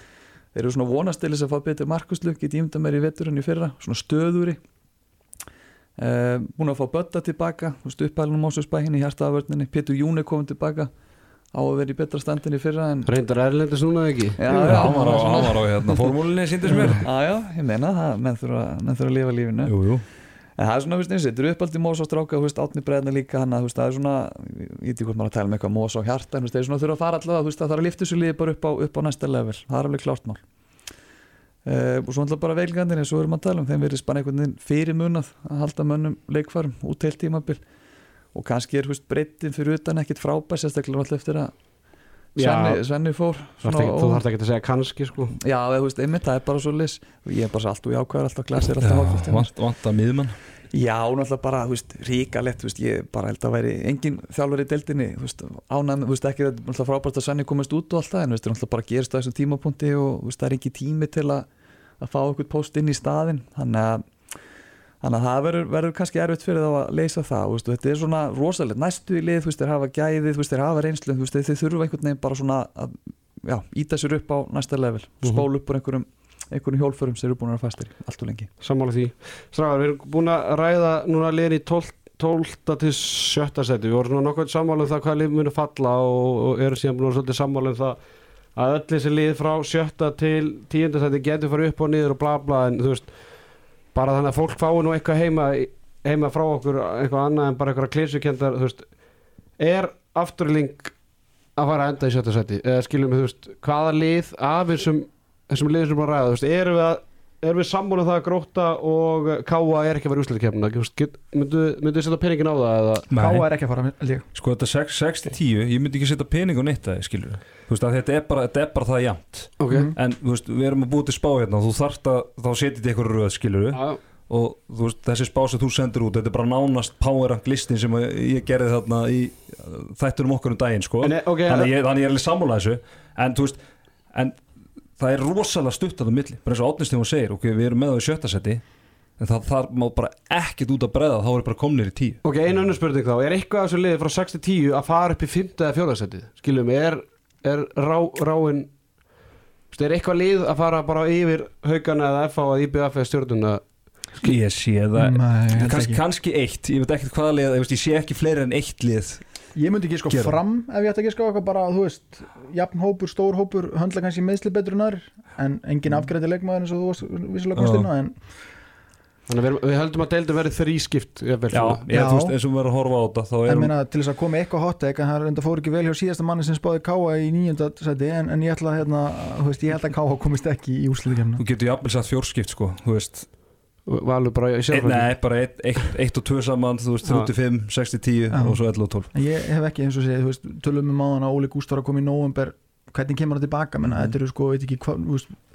þeir eru svona vonastilis að fá betur markuslu, geta ímda meir í veturinn í fyrra svona stöðuri uh, búin að fá Bötta tilbaka upphælunum Mósusbæ hinn í hjartaðavörninni Pétur Júni komið tilbaka á að vera í betra standin í fyrra en... Reyndar erlendis núna ekki? Já, Já, hann var á, hann var á hérna, formúlinni síndist mér. Já, já, ég meina það, menn þurfa, menn þurfa að lifa lífinu. Jú, jú En það er svona, veist, þetta eru uppaldi Mós og stráka, þú veist, átni bregðna líka hann að, þú veist, það er svona, ég veit ekki hvort maður að tala með eitthvað Mós og hjarta, en þú veist, það er svona þurfa að fara allavega, þú veist, það þarf að lifta þessu liði bara upp á, upp á næsta level, það er alveg klárt mál. Uh, og svo alltaf bara veilgandir eins og við erum að tala um, þeim verður spann einhvern veginn fyrir munað að halda mönnum leikfarum út heilt tímabil og kannski er, þú veist, breytin fyrir utan ekkit frábær, sérstaklega alltaf eftir að Svenni, Svenni fór Þú þarf ekki að segja kannski sko. Já, þú veist, einmitt, það er bara svo lis Ég er bara alltaf í ákvæðar, alltaf glasir alltaf Já, vant, vant að miðmann Já, náttúrulega bara, þú veist, ríkalett, þú veist, ég bara held að væri engin þjálfur í deildinni, þú veist, ánægum, þú veist, ekki það er náttúrulega frábært að Svenni komast út og allt það, en þú veist, það er náttúrulega bara að gerast á þessum tímapunkti og, þú veist, það er ekki tími til að, að fá okkur post inn í staðin, þannig að, þannig að það verður, verður kannski erfitt fyrir þá að leysa það, veist, þetta er svona rosalegt, næstu í lið, þú veist, þeir hafa gæðið, þú veist, þeir hafa reynslu, þú veist, þeir þurfa einhvern veginn bara svona að, já, íta sér upp á næsta level, spól upp úr einhverjum einhvern hjólförum sem eru búin að vera fastir allt og lengi. Sammála því. Stráðar, við erum búin að ræða núna liðin í 12, 12 til 17 seti. Við vorum svona nokkuð sammála um það hvað lið muni falla og, og erum síðan búin sammála um það að öll þessi lið frá 7 til 10 seti getur farið upp og niður og bla bla en þú veist, bara þannig að fólk fái nú eitthvað heima, heima frá okkur eitthvað annað en bara eitthvað klísukendar, þú veist, er afturling að fara að enda í 7 seti eða skiljum við, þú veist, hvaða lið af þessum þessum liður sem þú veist, erum við að erum við sammúlið það að gróta og Káa er ekki að vera úsleitkefna myndu þið setja peningin á það eða? Káa er ekki að fara líka sko þetta 6-10, ég myndi ekki setja pening á neitt það, skilur þú veist að þetta er bara, þetta er bara það jæmt okay. en þú veist, við erum að búið til spá hérna þú þarft að, þá setjið þið eitthvað röð, skilur ja. og þú veist, þessi spá sem þú sendur út þetta er bara nánast power rank listin sem ég gerði þarna í þættunum okkur um daginn, sko en, okay, þannig, ég, þannig ég er alveg sammúlað þessu en þú veist, en það er rosalega stutt að það milli, bara eins og átnist þegar hún segir ok, við erum með í sjötta seti en það, það má bara ekkit út að breyða þá er bara komnir í tíu ok, einu annar spurning þá, er eitthvað af þessu liði frá 6-10 að fara upp í 5. eða 4. seti skilum, er er rá, ráin veist, er eitthvað lið að fara bara yfir haugana eða FH að IBF eða stjórnuna Ég sé það Nei, ekki. kannski eitt, ég veit ekkert hvaða lið ég, veist, ég sé ekki fleiri en eitt lið Ég myndi ekki sko Gera. fram ef ég ætti ekki sko eitthvað bara, þú veist jafn hópur, stór hópur, höndla kannski meðsli betur en engin afgræti leikmaður eins og þú Já. inn á en Þannig að við, við höldum að deildum verið þrískipt jafnvel, Já, ég, veist, eins og við verðum að horfa á þetta þá en er hún meina til þess að koma eitthvað hot take en það fór ekki vel hjá síðasta manni sem spáði Káa í nýjönda seti en, en ég ætla að hérna, þú veist, ég held að Káa komist ekki í úrsliðikemna Þú getur jafnvel satt fjórskipt sko Þú veist, Valur bara í sjálfhverju nei, bara eitt, eitt, eitt og tvö saman Þú veist, Já. 35, 60, 10 Já. og svo 11 og 12 en ég hef ekki eins og segið, þú veist, tölum um áðan að Óli Gúst var að koma í nóvember hvernig kemur það tilbaka, menna, þetta eru sko, veit ekki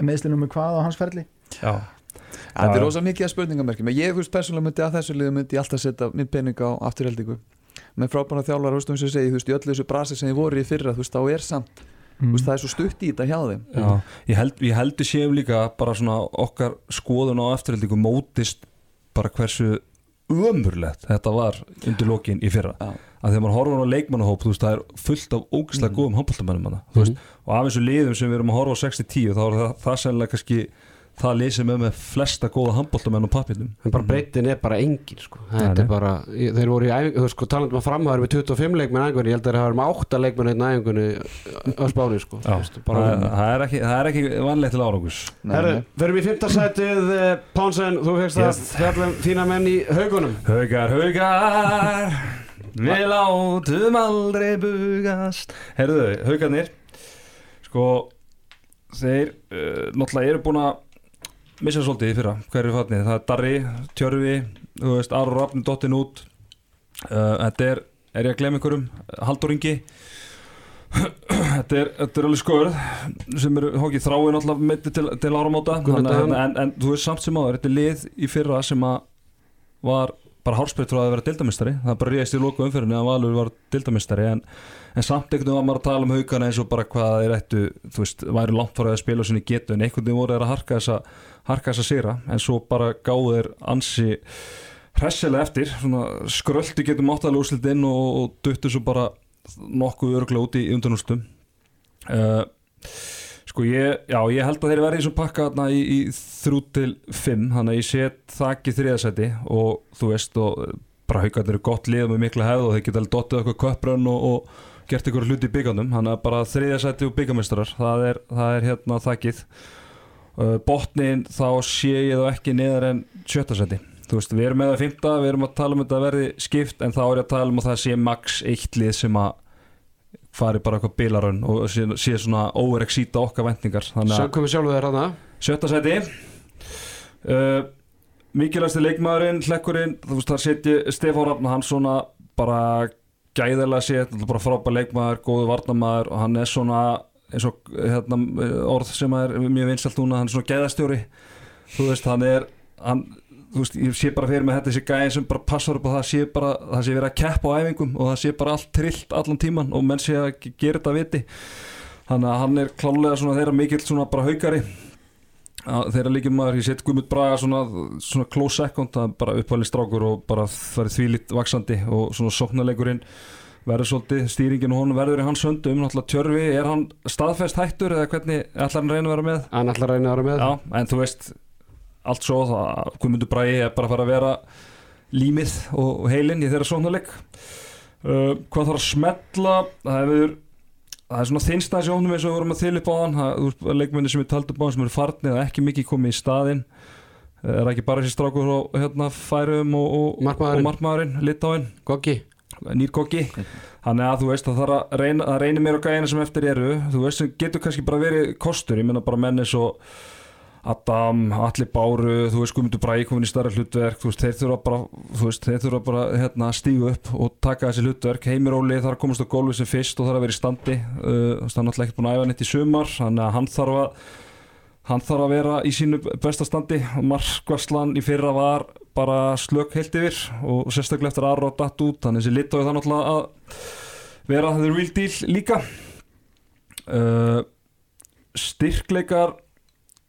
meðslinu með hvað á hans ferli? Já, Já. er rosa mikið að spurningamerkjum ég, þú veist, persónulega myndi að þessu liðu myndi alltaf setja minn pening á afturheldingu með frábæna þjálfar, þú veist, eins og ég segi, þú veist, í öllu þessu brasi sem þið voru í fyrra, þú veist, þá er samt þú veist, það er svo stutt í þetta hjá þeim já Ég held, ég heldur séum líka bara svona okkar skoðun á eftirhaldingu mótist bara hversu ömurlegt þetta var undir lokin í fyrra Já. að þegar maður horfum á leikmannahóp þú veist, það er fullt af ógæslega Mhm. góðum handbóltamennum hana, þú veist, og af þessu liðum sem við erum að horfa á 6-10 þá er það, það sennilega kannski það sem er með flesta góða handbóltamenn á pappinum En bara breytin er bara engin sko. Þetta er bara, þeir voru í æfingu Þú veist sko, talandum að framhæður með 25 leikmenn í æfingunni Ég held að þeir hafa verið með 8 leikmenn hérna í æfingunni á spáni sko. Veist, bara, það, það, er ekki, það er ekki vanlegt til árangus förum í fymta sætið eh, Pánsen, þú fegst Yes. að fjallum þína menn í haugunum. Haugar, haugar Við látum aldrei bugast. Herðu, haugarnir Sko Þeir uh, náttúrulega eru búin að Missa svolítið í fyrra Hver er fatnið? Það er Darri, Tjörfi Þú veist, Aron Rafn dottin út. Uh, Þetta er, er ég að glemma einhverjum? Haldur Ingi. Þetta er, þetta er alveg skoður sem eru hókið þráin alltaf mitt til, til áramóta. En, en þú veist samt sem áður þetta er lið í fyrra sem að var bara hárspreitt frá að vera dildamistari það bara réðist í loku umfyrinni að Valur var dildamistari en, en samt einhvern veginn var maður að tala um haugana eins og bara hvað þeir ættu þú veist, væri langt frá að spila sinni getu en einhvern veginn voru þeir að harka þessa harka þessa sigra en svo bara gáðu þeir ansi hressilega eftir svona skröldi getum áttalega úrslit inn og, og duttu svo bara nokkuð örglega út í undanúrstum uh, Sko ég, já, ég held að þeir verði í þessum pakka þarna í, í 3 til 5 þannig að ég set þakki þriðasæti og þú veist og bara haugarnir eru gott lið með mikla hefð og þeir geta alveg dottið eitthvað köpbrönn og, og gert eitthvað hluti í byggandum þannig að bara þriðasæti og byggamestrar það er, það er hérna þakkið uh, botnin þá sé ég þá ekki neðar en sjöttasæti þú veist, við erum með það fymta, við erum að tala um þetta að verði skipt en þá er ég að tala um að það sé max eitt lið sem að fari bara eitthvað bilarönn og sé, sé svona overexíta okkar vendingar Sjöngum við sjálfu þeir hana sjötta seti uh, mikilvægsti leikmaðurinn hlekkurinn, það setji Stefán Rafn, hann svona bara gæðilega sétt, bara frábær leikmaður góðu varnamaður og hann er svona eins og hérna, orð sem er mjög vinsalt núna, hann er svona gæðastjóri. Þú veist, hann er hann, veist, ég sé bara fyrir mig þetta þessi gæðin sem bara passar upp á það sé bara það sé verið að keppa á æfingum og það sé bara allt trillt allan tíman og menn sé að gera þetta viti. Þannig að hann er klálega svona þeirra mikill svona bara haugari að þeirra líkjum maður, ég set Guðmund Braga svona, svona close second, það er bara uppalinn strákur og bara það er þvílitt vaksandi og svona sóknarleikurinn verður svolítið, stýringin og honum verður í hans höndum náttúrulega tjörfi, er hann staðfest hættur eða hvernig ætlar hann reyna að vera með? Hann ætlar að reyna að vera með. Já, en þú veist allt svo, það, Guðmundur Bragi er bara að fara að vera límið og heilin í þeirra sóknarleik. Uh, hvað þarf að smetla það hefur það er svona þinstæðis í ónum eins og við vorum að þylja upp á hann það er leikmenni sem við taldum á hann sem eru farnið og ekki mikið komið í staðinn. Það er ekki bara þessi strákur og hérna færum og, og, Markmaðurinn. og markmaðurinn, litáinn Goggi. Nýrgóki þannig að þú veist að það, reynir mér og gæðina sem eftir eru. Þú veist sem getur kannski bara verið kostur. Ég menna bara menni svo Adam, Alli Báru, þú veist Guðmundur Bræði komin í starra hlutverk, þú veist þeir þurfa bara, þú veist, þeir þurfa bara hérna, stígu upp og taka þessi hlutverk. Heimir Óli þarf að komast á gólfið sem fyrst og þarf að vera í standi. Uh, þú veist, hann er náttúrulega ekki búin að æfa neitt í sumar þannig að hann þarf að hann þarf að vera í sínu besta standi. Markvarslan í fyrra var bara slök heilt yfir og sérstaklega eftir aðra og datt út þannig að þessi lit á það náttúrulega að vera the real deal líka. Uh, styrkleikar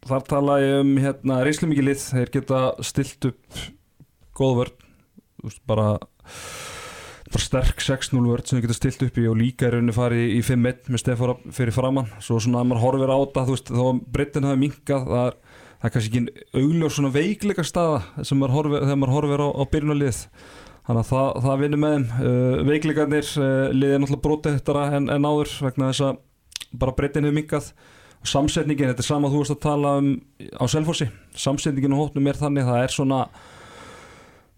þar tala ég um hérna reynslu mikið lið, þeir geta stilt upp góð vörn. Bara bara sterk 6-0 vörð sem þið getur stilt upp í og líka er rauninni farið í 5-1 með Stefán fyrir framann svo svona að maður horfir á þú veist, þá breytin hafi minkað það er, það er kannski ekki augljós svona veikleika staða sem maður horfir, þegar maður horfir á, á byrjunarlið þannig að það, það vinnur með þeim. Uh, veikleikarnir uh, liðið er náttúrulega brotið þetta en, en áður vegna þess að bara breytin hefur minkað og samsetningin, þetta er sama að þú veist að tala um á Selfossi, samsetningin á hótnum er þannig, það er svona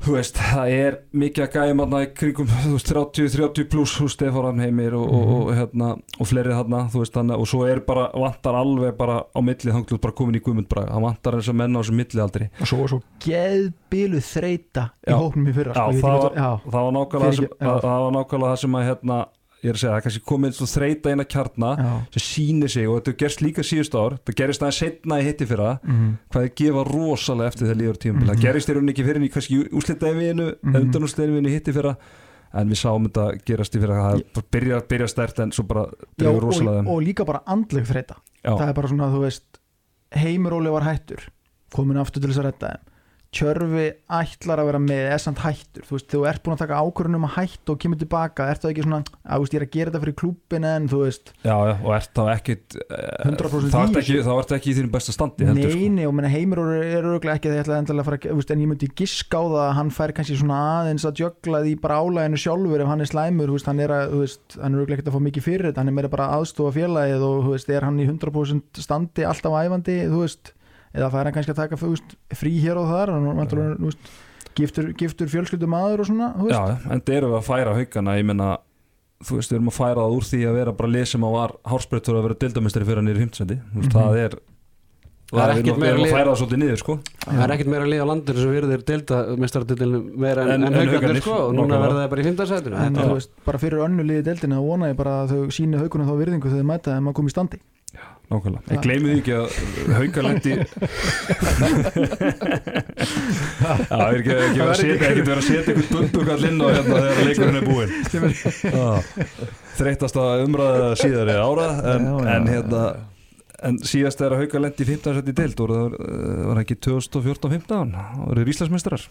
þú veist, það er mikið að gæja manna í kringum, þú veist, 30-30 pluss hús Stefán Heimir og, og, og, hérna, og fleiri þarna, þú veist, þannig og svo er bara, vantar alveg bara á milli þannig að bara komin í Guðmundbraga, það vantar eins og menna á þessu milli aldrei. og svo svo geðbiluð þreita í Já. hóknum í fyrra Já, sko, það var, hvað- það var nákvæmlega já. það var nákvæmlega það sem að hérna, ég er að segja, það er kannski komið þreita inn að kjarna já, sem sýnir sig og þetta gerst líka síðust ár það gerist aðeins setna í hitti fyrra mhm. hvað þið gefa rosalega eftir þegar líður tíum Mhm. það gerist rauninni ekki fyrir í úslitaðinu mm. -hmm. undanúslitaðinu í hitti fyrra en við sáum þetta gerast í fyrra það er byrja, byrja stert en svo bara Já, og, og líka bara andleg þreita það er bara svona, þú veist Heimir Óli var hættur komin aftur til þess að redda þeim Tjörfi ætlar að vera með er samt hættur, þú veist, þú ert búin að taka ákvörðun um að hætta og kemur tilbaka, ert það ekki svona að ég er að gera þetta fyrir klúbbin en þú veist, já, já, og ert þá ekkit eh, 100% þá ert ekki, ekki í þínu besta standi heldur, sko. neini og menna Heimir Óli er örgulega ekki að það ætla endilega að fara, þú veist, en ég myndi giska á það að hann fær kannski svona aðeins að jögla því bara álæginu sjálfur ef hann er slæmur, veist, hann er að, þú veist, hann örgulega ekki að fá mikið fyrir þetta, hann meira bara aðstofa félagið og þú veist, hann í 100% standi alltaf æfandi, þú veist eða fær hann kannski að taka veist, frí hér og þar og náttúrulega, þú veist, giftur, giftur fjölskyldum maður og svona, já, já, en það erum við að færa haugana ég menna, þú veist, við erum að færa það úr því að vera bara lið sem á var hársprettur að vera dildamestari fyrir nýri himtsendi Mhm. það er Það er ekkert meira að færa það svolítið niður sko. Það er ekkert meira lið á landinu sem virðir delta mestaradildinu meira en, En- en, haugarnir Haukarnir, sko. og núna nákvæmlega. verða það bara í veist, bara fyrir önnu liði deildinu þá vona ég bara að þau síni haugunum þá virðingu þegar þau mæta þeim að koma í standi Nákvæmlega, Já. en gleymið því ekki að hauka lendi Já, það er ekki, ekki verið að setja ekki verið að setja einhvern bumbukall inn á hérna þegar leikurinn er búinn. Þreytasta umræða síðari ára en, Já, já, en hérna en síðast er að hauka lendi í 15. seti í deild og það var, ekki 2014-15 það voru Íslandsmeistarar?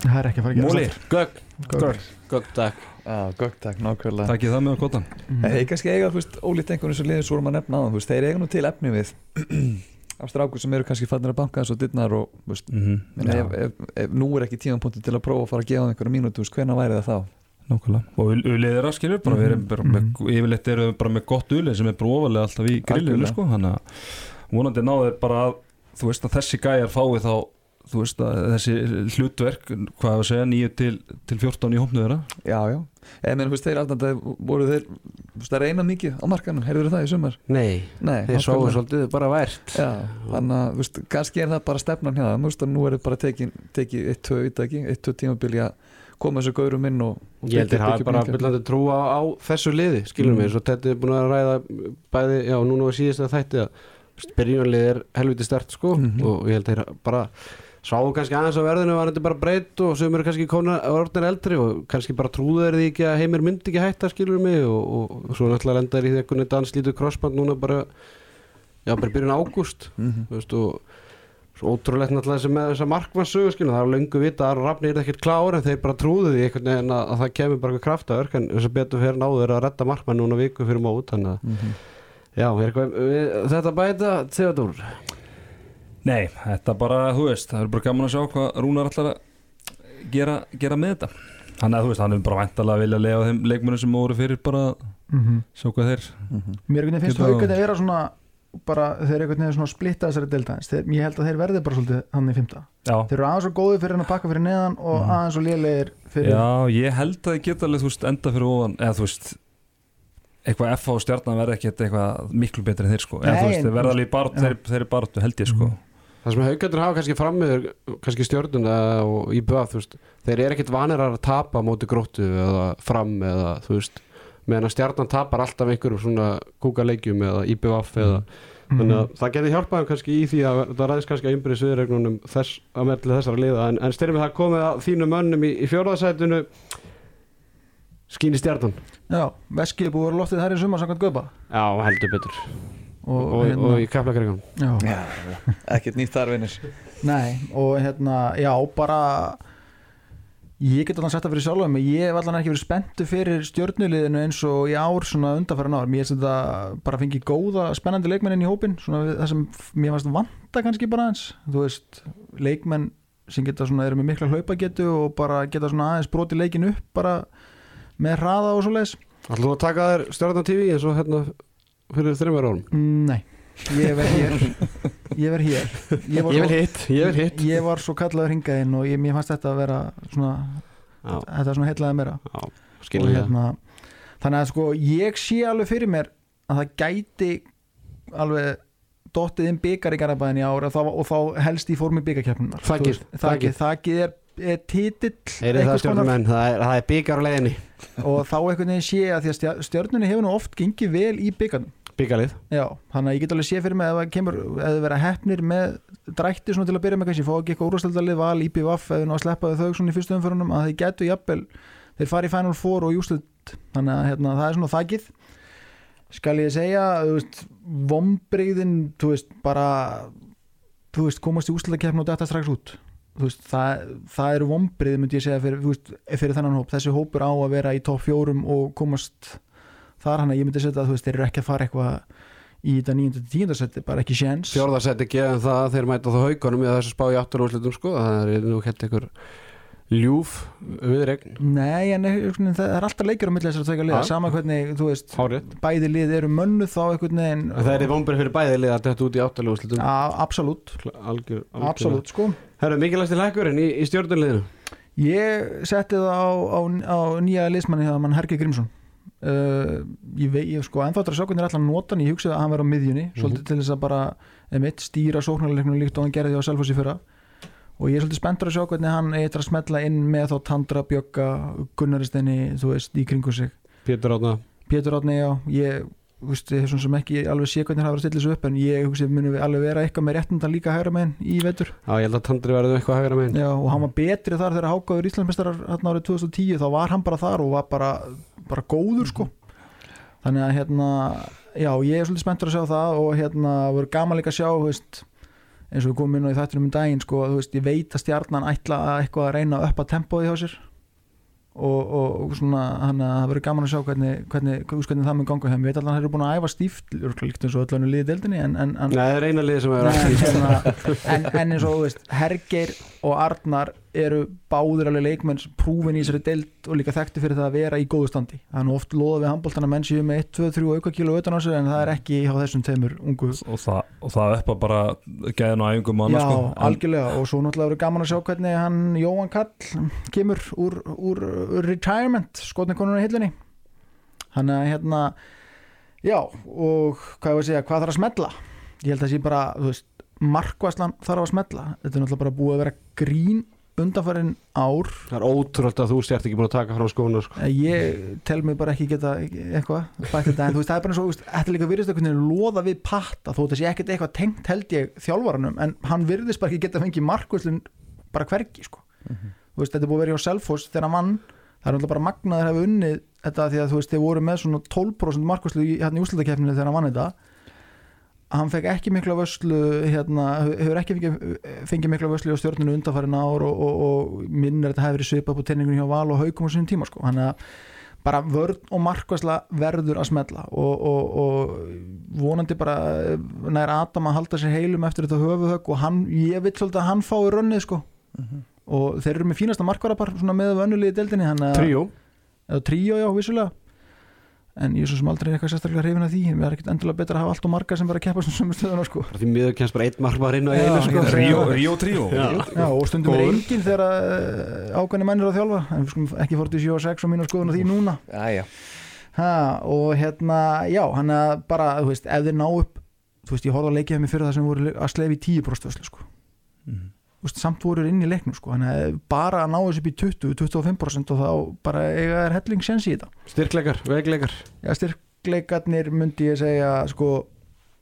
Það er ekki að fara að Móli, Gögg, Gögg. gögg, takk Já, gott takk, nákvæmlega. Takkið það með á kottan Mm. En þeir kannski eiga, þú veist, ólíkt einhvern sem liðin svo vorum að nefna á þeir eiga nú til efni við afstrákur sem eru kannski fannir að banka þessu dittnar og, þú veist, mm menn, ef, ef, ef, nú er ekki tímanpunktur til að prófa að fara að gefa þeim einhverja mínútu, þú veist, hvenær væri það þá? Nákvæmlega, og ulið er að skilur bara, við erum bara með, yfirleitt erum við bara með gott ulið sem er brófalega alltaf í grillinu sko, þannig að vonandi náður bara að þú veist að þessi gæjar fái þá þú veist að þessi hlutverk hvað að segja, 9 til, til 14 í hópnu þeirra. Já, já, eða þú veist, þeir það voru þeir, veist, að reyna mikið á markanum, heyrður það í sumar? Nei, Nei, þeir sáu svolítið bara vært Já, þannig að, veist, kannski er það bara stefnan það, þú veist, að nú er það bara tekið teki eitt, tvö, ekki, eitt, tvö tímabili að koma þessu gaurum inn og, og Ég held hafa byggja upp bara mikið. byllandi trú á, á þessu liði skilur Mm. mig, svo þetta er búin að ræða bæði, já, núna á síðast að þætti að byrjunarlið er helviti stert sko Mhm. og ég held þeir bara sáu kannski aðeins á verðinu var þetta bara breytt og sem eru kannski konar orðin eldri og kannski bara trúðu þeir því ekki að heimir myndi ekki hætta skilur mig og, og, og svo náttúrulega lenda þeir í því einhvern danslítu crossband núna bara já, bara byrjun ágúst Mhm. þú veist og svo ótrúlegt náttúrulega þessi með þessa markmannsögu skilur það er löngu vita að Rafni er ekkert klár en þeir bara trúðu því einhvern veginn að, að það kemur bara eitthvað kraftaverk en þess að betur fyrir náður að redda markmann núna viku fyrir mót þannig að Mhm. já, er eitthvað, við, þetta bæta Theodor Nei, þetta bara, þú veist, það er bara gaman að sjá hvað Rúnar ætlar að gera, gera með þetta Þannig að þú veist, hann er bara væntalega að vilja lega þeim leikmennum sem voru fyrir bara að Mhm. sjá hvað þeir Mhm. Mér einhvern veginn finnst Geta- haugarnir að vera svona bara þeir einhvern veginn svona splitta þessari deltaðins þeir, ég held að þeir verði bara svolítið hann í fymta Já, þeir eru aðeins svo góði fyrir hann að pakka fyrir neðan og Mhm. aðeins svo lélegir fyrir Já, ég held að ég geta alveg, þú veist, enda fyrir ofan eða þú veist eitthvað F á stjarnan verði ekkert eitthvað miklu betri en þeir sko, eða Nei, þú veist, þeir verða alveg í bart, Já. þeir, þeir er bartu held ég sko Mhm. Það sem haugandur hafa kannski frammiður kannski stjörnuna og veist, þeir eru ekkert vanir að tapa móti gróttu eða fram eða þú veist meðan að stjarnan tapar alltaf einhverjum svona kúkaleikjum eða IBF eða þannig að það getur hjálpað þeim kannski í því að það ræðist kannski að umbyrði sviðregnunum þess að merli þessara liða. En, en styrir mig það komið að þínum mönnum í, í fjórðasætinu. Skýni stjarnan. Já, veskið búið að vera loftið þær í sumar og, og, hérna, og í Já, ekkert nýtt þar vinnir nei, og hérna, já, bara Ég get alveg sagt það fyrir sjálfa mig, ég hef allan ekki verið spenntu fyrir stjörnuliðinu eins og í ár svona undanfæran ár, mér finnst þetta bara fengið góða, spennandi leikmenn inn í hópin svona við- það sem mér fannst vanta kannski bara eins, þú veist leikmenn sem geta svona, eru með mikla hlaupagetu og bara geta svona aðeins broti leikin upp bara með hraða og svo Ætlum þú að taka þér stjórnan TV eins og hérna fyrir þreymur árum? Nei, ég verð hér. Ég verð hér. Ég var, Ég vil hitt, ég vil hitt. Ég var svo kallaður hingaðinn og ég, mér fannst þetta að vera svona, Já, þetta svona meira. Já, og skilja hérna, þannig að sko ég sé alveg fyrir mér að það gæti alveg dottið inn byggar í Garabæðin í ár og þá, og þá helst í formi Þú veist, þakið, þakið er, er titill Er það einhvers konar. stjórnumenn, það er, það er byggar á leiðinni. Og þá einhvern veginn sé að því að stjörnunni hefur nú oft gengið vel í byggarnum Byggarlið Já, þannig að ég get alveg sé fyrir mig ef það vera hefnir með drætti svona til að byrja með kannski, fá ekki eitthvað úrvastaldalið val, IPVF eða nú að sleppa þau svona í fyrstu umförunum að þeir getu jafnvel, þeir fari í Final Four og júslut, þannig að hérna, það er svona þakkið skal ég segja, vombriðin, þú veist, bara þú veist, komast í úslutakefn og þetta strax út. Veist, það, það eru vombrið myndi ég segja fyrir, veist, fyrir þennan hóp. Þessi hópur á að vera í topp fjórum og komast þar hann að ég myndi setja að þú veist, þeir eru ekki að fara eitthvað í þetta nýjönda til tíundarsætti, bara ekki séns. Fjórðarsetti gefum það að þeir mæta þá haugunum í þessu spá í áttur úrslitum sko. Það er nú hætti ykkur ljúf viðregn Nei, en það er alltaf leikir á milli þessar tvekja liða, Ja. sama hvernig, þú veist Hárið bæði lið eru mönnu þá einhvern veginn Það er í vombrið fyrir bæði lið að þetta út í áttur úrslitum. A- Absolutt, Algjör, algjör absolutt sko. Herru, mikilvægst til hækkurinn í, í stjórnuleginu Ég setti það á, á, á nýja liðsmanni hjá mann Hergi Grímsson uh, ég veit, ég sko sjá hvernig er allan notan, ég hugsaði að hann verið á miðjunni svolítið til þess að bara, emitt, stýra sóknarleiknum líkt og hann gerði á Selfossi fyrra. Og ég er svolítið spenntur að sjá hvernig hann eitthvað að smetla inn með þá Tandra, Bjögga, Gunnaristinni þú veist, í kringu sig. Pétur Átna Pétur Átni, já, ég veist, sem ekki alveg sé hvernig hafa verið að stilla þessu upp en ég hugsi munum við alveg vera eitthvað með réttindan líka hægra meginn í vetur. Já, ég held að Tandri verði eitthvað hægra megin. Já, og hann var betri þar þegar Hákáður Íslandsmeistarar hérna árið 2010 þá var hann bara þar og var bara, bara góður sko. Þannig að hérna, já, ég er svolítið spenntur að sjá það og hérna, verður gaman líka að sjá veist, eins og við komum inn á í þættinum um daginn sko, veist, ég veit að stjarnan ætla að eitthvað að reyna að uppa tempóði hjá sér og, og, og svona hann að það verður gaman að sjá hvernig, hvernig, hvernig, hvernig það mun ganga þeim, við veit allan að þeir eru búin að æfa stíft líkt eins og öllu önnu liði deildinni en, en, en Nei, það er eina lið sem er en, en eins og þú veist Hergeir og Arnar eru báðir alveg leikmenn prúfin í þessari deild og líka þekkti fyrir það að vera í góðu standi. Það er nú oft loða við handbóltana menn séu með 1, 2, 3 auka kíló utan á sig en það er ekki hjá þessum tveimur ungu og það, og það uppa bara gæðin og æfingum Já, sko. Algjörlega. Og svo náttúrulega verður gaman að sjá hvernig hann Jóhann Kall kemur úr, úr, úr retirement skotnikonuna í hillinni hann er hérna já og hvað að segja, hvað þarf að smetla ég held að sé bara, þú veist markvæslan þarf að smetla þetta er náttúrulega bara búið að vera grín undanfærin ár. Það er ótrúlega að þú sért ekki búin að taka frá skóna sko. ég tel mig bara ekki geta eitthvað bætt þetta en þú veist það er bara eins og þetta er líka virðist veginn loða við patta þó sé ekkert eitthvað tengt held ég þjálfaranum en hann virðist bara ekki geta fengið markvöldun bara hvergi sko. Þú veist þetta er búið að vera hjá Selfoss þegar hann vann. Það er náttúrulega bara magnaður hafi unnið þetta því að þú veist þeir voru með svona 12% markvöldlu í, hérna í úslutakefninu þegar hann vann þetta hann fekk ekki mikla vöslu hérna, hefur ekki fengið, fengið mikla vöslu á stjórninu undanfærin ár og, og, og minn er þetta hefur verið svipað på tenningunni hjá Val og Haukum á sinni tíma sko. hann að bara vörn og markvæsla verður að smella og, og, og vonandi bara nær Adam að halda sér heilum eftir þetta höfuðhögg og hann, ég vil svolítið að hann fái rönnið sko. Og þeir eru með fínasta markvarapar svona með vönnulegið deildinni að- Tríó. Tríó já, vissulega en ég er svo sem aldrei eitthvað sérstaklega hrifin af því. Það er ekkert endilega betra að hafa allt og marga sem bara að keppa sem stöðuna sko. Bara Því miður kemst bara einn markmaður inn á Já, einu sko. Ríó, Ríó tríó. Já. Já, og stundum er enginn þegar uh, ákveðni menn eru að þjálfa. En við skulum ekki fórt í 7 og 6 og mínu skoðun á því núna. Jæja, ha, og hérna, já, hann að bara, þú veist, ef þeir ná upp þú veist, ég horfði að leikja í fyrir það sem voru að slefi í 10% vöslu, sko. Þú veist, samt voru inn í leiknum, sko. Bara að ná þessu upp í 20-25% og þá bara eiga er helling sens í þetta. Styrkleikar, veikleikar. Já, styrkleikarnir myndi ég segja sko,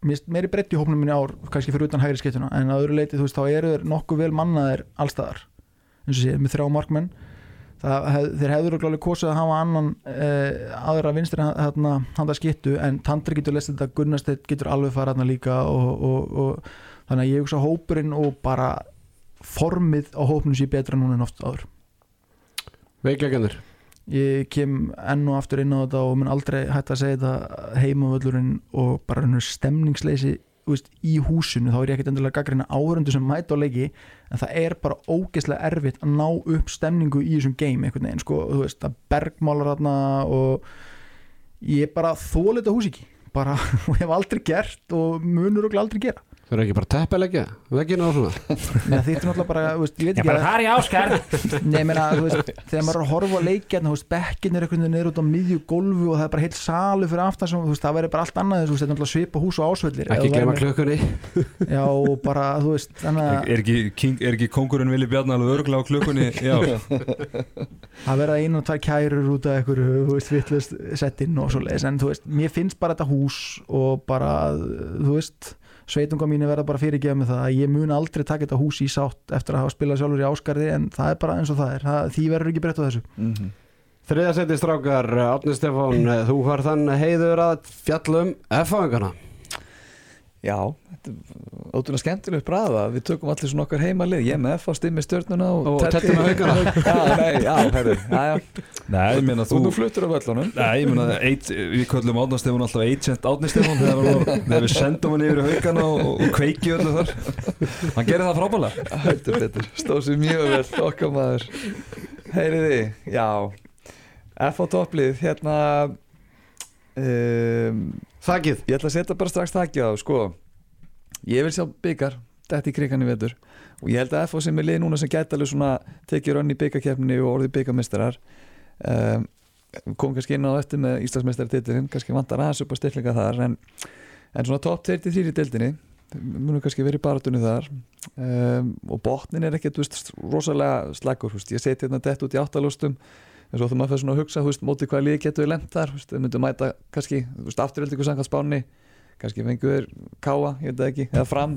mér er breytt í hópnum minni ár kannski fyrir utan hægri skiptuna. En að öðru leiti, þú veist, þá eru þeir nokkuð vel mannaðir allstaðar, eins og sé, með þrjá markmenn. Það, hef, þeir hefður glálega kosið að hafa annan eh, aðra vinstri hérna, handa skittu en Tandri getur lesið þetta, Gunnarstedt getur alveg fara hérna líka og, og, og þannig að ég hugsa hópurinn og bara formið á hópnum sé betra núna en oft áður. Veikleikennir ég kem enn og aftur inn á þetta og mun aldrei hægt að segja þetta heimavöllurinn og bara hennur stemningsleysi þú veist, í húsinu, þá er ég ekkert endilega gaggrina áhörundu sem mæta á leiki en það er bara ógeðslega erfitt að ná upp stemningu í þessum game einhvern veginn, sko, þú veist, að bergmálar þarna og ég bara þólið þetta hús ekki bara, og hef aldrei gert og munur og aldrei gera Það er ekki bara teppilegja Veggina og svona? Nei, þetta er náttúrulega bara, veist, ég veit ekki að það er í áskar. Nei, ég meina, þú veist, þegar maður er að horfa á leikjarn, þú veist, bekkin er einhvern veginn niður út á miðju gólfu og það er bara heilt salu fyrir aftan sem, þú veist, það verður bara allt annað, þú veist, þetta er náttúrulega svipa hús og ásvellir Ekki glema klukkunni. Já, bara, þú veist, þannig að er ekki, king, er ekki kongurinn Vili Bjarnar alveg örgulega á klukkunni? Já, það verða einu en þú veist, mér finnst bara sveitunga fyrirgeða með það að ég mun aldrei taka þetta hús í sátt eftir að hafa spilað sjálfur í áskarði en það er bara eins og það er, það, því verður ekki breytt á þessu. Mhm. Þriða seti strákar, Átni Stefán Þú var þann heiður að fjallum F-fangana Já, er ótrúlega skemmtilegt bræða. Við tökum allir svona okkar heimalið. Ég er með F á stimmi stjörnuna og, Og með Haukana. Já, nei, ég meina Þú þú fluttur á völlunum. Nei, ég meina, eitt, við köllum Átna Stefán alltaf agent Átni Stefán þegar, við- sendum hann yfir í haugana og, og kveiki öllu þar. Hann gerir það betur, stóð sér mjög vel okkar maður. Heyriði, já. F á topplið, hérna um, Þakkið Ég ætla að setja bara strax þakki á sko. Ég vil sjá byggar Þetta í krigan í vetur. Og ég held að FO sem er lið núna sem gæti alveg svona Tekið rönn í byggarkeppninni og orðið byggarmestrar um, Kom kannski inn á eftir með Íslandsmeistartitlinn Kannski vantar aðeins upp á styrlinga þar En, en svona top 23 í deildinni Munum kannski verið baratunni þar. Um, Og botnin er ekkert veist, Rosalega slagur veist. Ég seti hérna dett út í áttalústum en svo þú maður fyrir svona að hugsa, veist, mótið hvað lið getur við lemt þar, þú veist, þau myndu mæta kannski, þú kannski fengur káa, ég veit það ekki eða fram,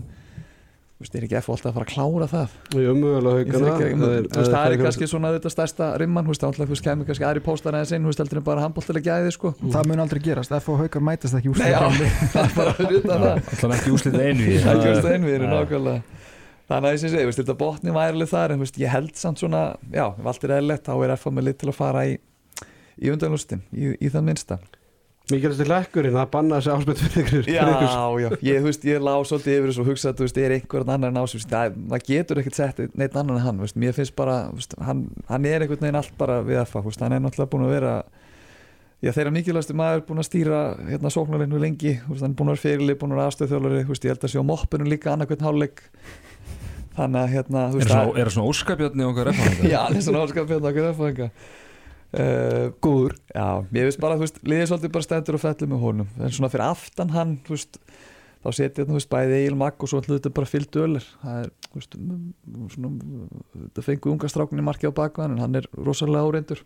þú veist, er ekki F alltaf að fara að klára það? Jú, mögulega Ég veist, það er kannski svona þetta stærsta rimman, þú veist, þá alltaf, kemur kannski aðri póstar aðeins inn, þú veist, heldur en bara handbóltilega gæði, sko. Það mun aldrei gerast, F og haukar mætast ekki já, það er bara að vita það. alltaf ekki úslið einu í Það er ekki veist einvið, nákvæmlega. Þannig að ég sé, þú veist, þetta botni væri alveg þar en ég held samt svona, já, ef allt er eðlilegt þá er FH með lit til að fara í í undanlustin, í, í það minnsta Mikilvægst til lekkurinn að banna þessi áspennt fyrir ykkur. Já, já, ég, þú veist, ég lá svolítið yfir þessu og hugsa að, þú veist, er einhvern annar en ásvist það, getur ekkert sett neitt annan en hann, þú veist, mér finnst bara, veist, hann, hann er einhvern veginn allt bara við veist, hann er náttúrulega búin að vera já, þeirra mikilvægstu maður búin að stýra hérna sóknarleinu lengi, veist, hann er búin að vera fyrirli, búin að vera aðstöðþjólari, þú veist, ég held að sé á moppinu líka annarkvæmt hálfleik. Þannig að, hérna, er það svona, óskapjarni okkar Hann uh, Góður. Já, ég veist bara, þú veist, liðið svolítið bara stendur og fellur með honum. En svona fyrir aftan hann, þú veist þá setið þú veist, bæði Egil Magg og svo hlutu bara fyllt ölir það er, þú veist, svona þetta fengu unga strákunni markið á bakvæðan en hann er rosalega áreindur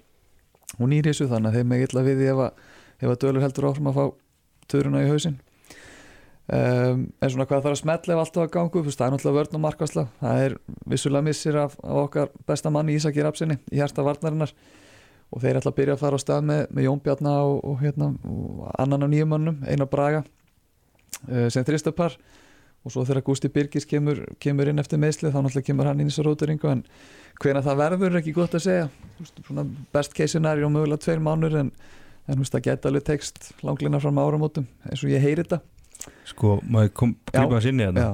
og nýr í þessu þannig að þeim er illa við ef að, ef að dölur heldur áfram að fá töruna í hausinn. Um, en svona hvað þarf að smetla ef allt á að gangu, þú veist, það er náttúrulega vörn og markvæsla það og þeir ætla að byrja að fara á stað með, með Jón Bjarnar og, og, hérna, og annan af nýjumannum, Einar Braga uh, sem þristöpar og svo þegar Gusti Birgis kemur, kemur inn eftir meðslið þá náttúrulega kemur hann inn í þessu róturingu en hvena það verður er ekki gott að segja. Svona best case scenario mögulega tveir mánur en, það geta alveg text langlina fram áramótum eins og ég heyri þetta. Sko, maður kom Já. grípa hans inn í þetta?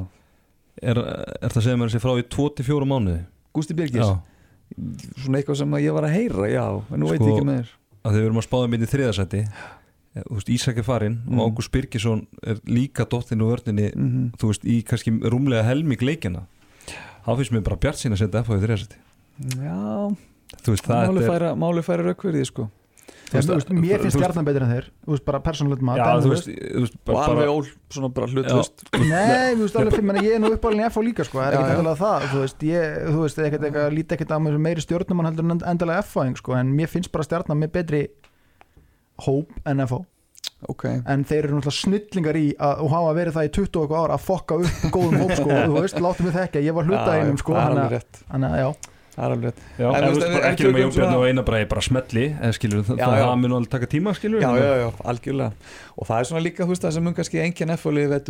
Er, er það að segja mér þessi frá í 24 mánuði? Gusti Birgis, já, svona eitthvað sem ég var að heyra já, en nú veit Sko, ég ekki með að þau erum að spáða myndi í þriðasæti þú veist, Ísak er farinn Mm. og Ágúst Birgisson er líka dottinn og vörninni mm -hmm. þú veist, í kannski rúmlega helming leikjana þá finnst mér bara bjart sín að setja FH í þriðasæti Já, það máli er færa, máli færa raukverði sko Þegar, þú veist, mér finnst stjarnan betur en þeir þú veist, bara persónulegt mat en, og bara, alveg ól, svona bara hlutlust Nei, þú veist, alveg fyrir menna, ég er nú uppálinni F og líka sko, það er ekkert já. endilega það þú veist, ég, þú veist, ekkert eitthvað lítið ekkert á mig sem meiri stjórnumann heldur en endilega F sko, en mér finnst bara stjarnan með betri hóp en F ok, en þeir eru náttúrulega snillingar í að, og hafa verið það í 20 og eitthvað ára að fokka upp góðum hóp sko, þú veist, láttu mig þekka ég var hluta einum sko, að- þannig að já, það er alveg já, En en, veist, ekki nema tökum Jón Björn svona- og eina bara, bara smetli en skilur, Já, það, það mun alveg taka tíma skilur já, já, já, algjörlega og það er svona líka, þú veist, það sem mun kannski engin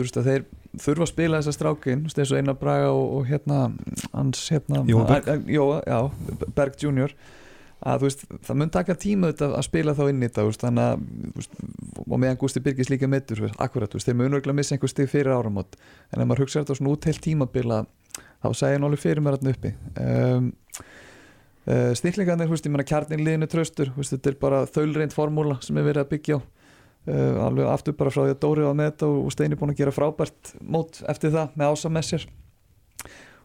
veist, að þeir þurfa að spila þessa strákin, þú veist, eins og Einar Braga og, og hérna, hans, hérna Jóa, já, Berg Junior að þú veist, það mun taka tíma þetta að spila þá inn í þetta þannig að veist, og meðan Gústi Birgis líka veist, akkurat, þeir mun örgulega missa einhver stig fyrir áramót en ef maður hugsa þetta svona út heilt tímabila þá segja hann alveg fyrir mér þarna uppi. Um, uh, snillingarnir, þú veist, ég menna kjarnin liðinu tröstur, þú veist, þetta er bara þaulreint formúla sem er verið að byggja á. Uh, alveg aftur bara frá því að Dóri var með þetta og, og Steini búin að gera frábært mót eftir það með ása með sér.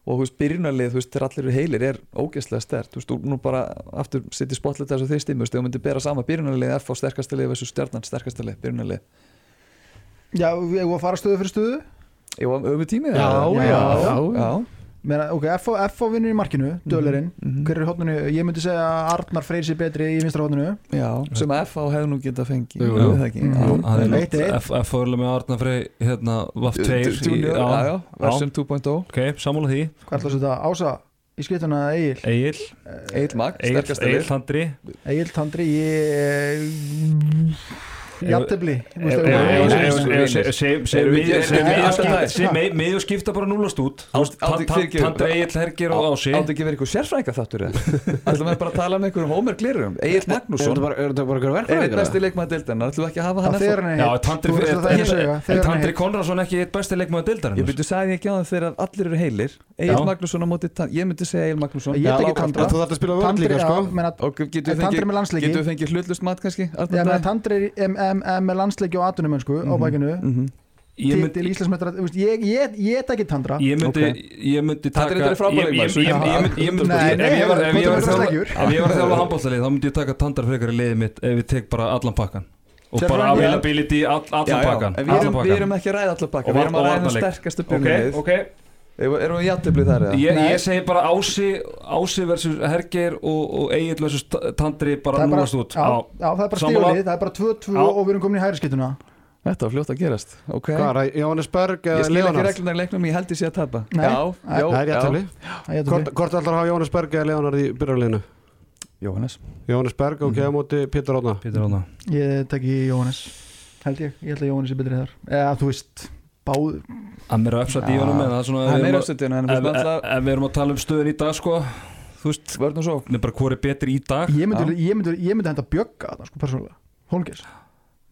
Og þú veist, byrjunarlið, þú veist, þegar allir eru heilir er ógeðslega stert, þú veist, þú nú bara aftur setja spotlet þess að þið stimmu, þú veist, ef þú myndir bera sama byrjunarlið F á sterkasta lið þessu stjarnan sterkasta lið, byrjunarlið? Já, við erum að fara stöðu fyrir stöðu? Ég var öfum tími Já, já. já. Meina, ok, F, F á vinnur í markinu, dölerinn Mhm. hver er hótninu, ég myndi segja að Arnar Freyr sér betri í vinstra já, sem að F á hefði nú getað fengið. Jú, jú, jú. það ekki? Mhm. já. hann er Eitt, eitt. F- F fórlega með Arna Frey hérna Vaff 2 Junior, já, já, version 2.0 ok, sammála því. Hvað að setja? Ása í skiptuna Egil? Egil, Egil Mag, Egil, sterkasta Egil lið Handri Egil Tandri ég Jattefli miður skipta bara núlast út Átti- átti-. Tandri Egil Hergir og Ási. Áttu ekki verið eitthvað sérfræðinga þáttur ætlum við bara að tala um einhverjum Homer Glirum Egil Magnússon. er er verkfræðingur? besti leikmaður deildina ætlum við ekki að hafa hann þegar hann Já, er Tandri að að segja, Tandri Konradsson ekki eitt besti leikmaður Ég deildarinn byrju sagði ekki á það þegar allir eru heilir. Egil. Magnússon á móti Tan- Ég myndi segja Egil Magnússon. Tandra. Að Tandri, sko. Tandri með landsleiki? getur við fengið hlutlust mat kannski? Er með landsleiki og atunumönsku á Mhm. bakinu. Mhm. Ég myndi Titil Íslandsmetra Ég ég- ég tek ekki Tandra. Ég myndi, taka er Nei, ef ég var- að hvað þjálfa- ef ég var að þjálfa handbóltalið þá myndi ég taka Tandar frekar í liðið mitt ef ég tek bara allan pakkan og bara availability allan já, pakkan við erum, allan pakkan ekki að ræða allar bakka Og Við erum að ræða sterkastu ok Erum við játtöflið þar eða? Ég, ég segi bara Ási Ási versus Hergeir og, og Egil versus Tandri bara Það núast út Já, já, það er bara stíflið, það er bara 2-2 Já. og við erum komin í hæri skiptuna Þetta var fljótt að gerast Ok Hvað er það, Jóhannes Berg Ég eða skil ekki Leonard? reglunar í leiknum, ég held sé að tapa Nei. Já, Nei. já, Það er já. Það er Hvort þetta hvort ætlar að hafa Jóhannes Berg eða Leonard í byrjarleginu? Jóhannes Jóhannes Berg og Mhm. geða móti Pétur Róna Pítur Rána Ég tek í Jóhannes Held ég, ég held að Jóhannes er betri þar Eða þú veist, báð Hann er öfsat í Já. honum en það er svona er við erum að- En ef- við erum að tala um stöðun í dag sko þú veist og svo það er bara betri í dag. Ég myndi, ég myndi, ég myndi henda bjögga sko, persónulega.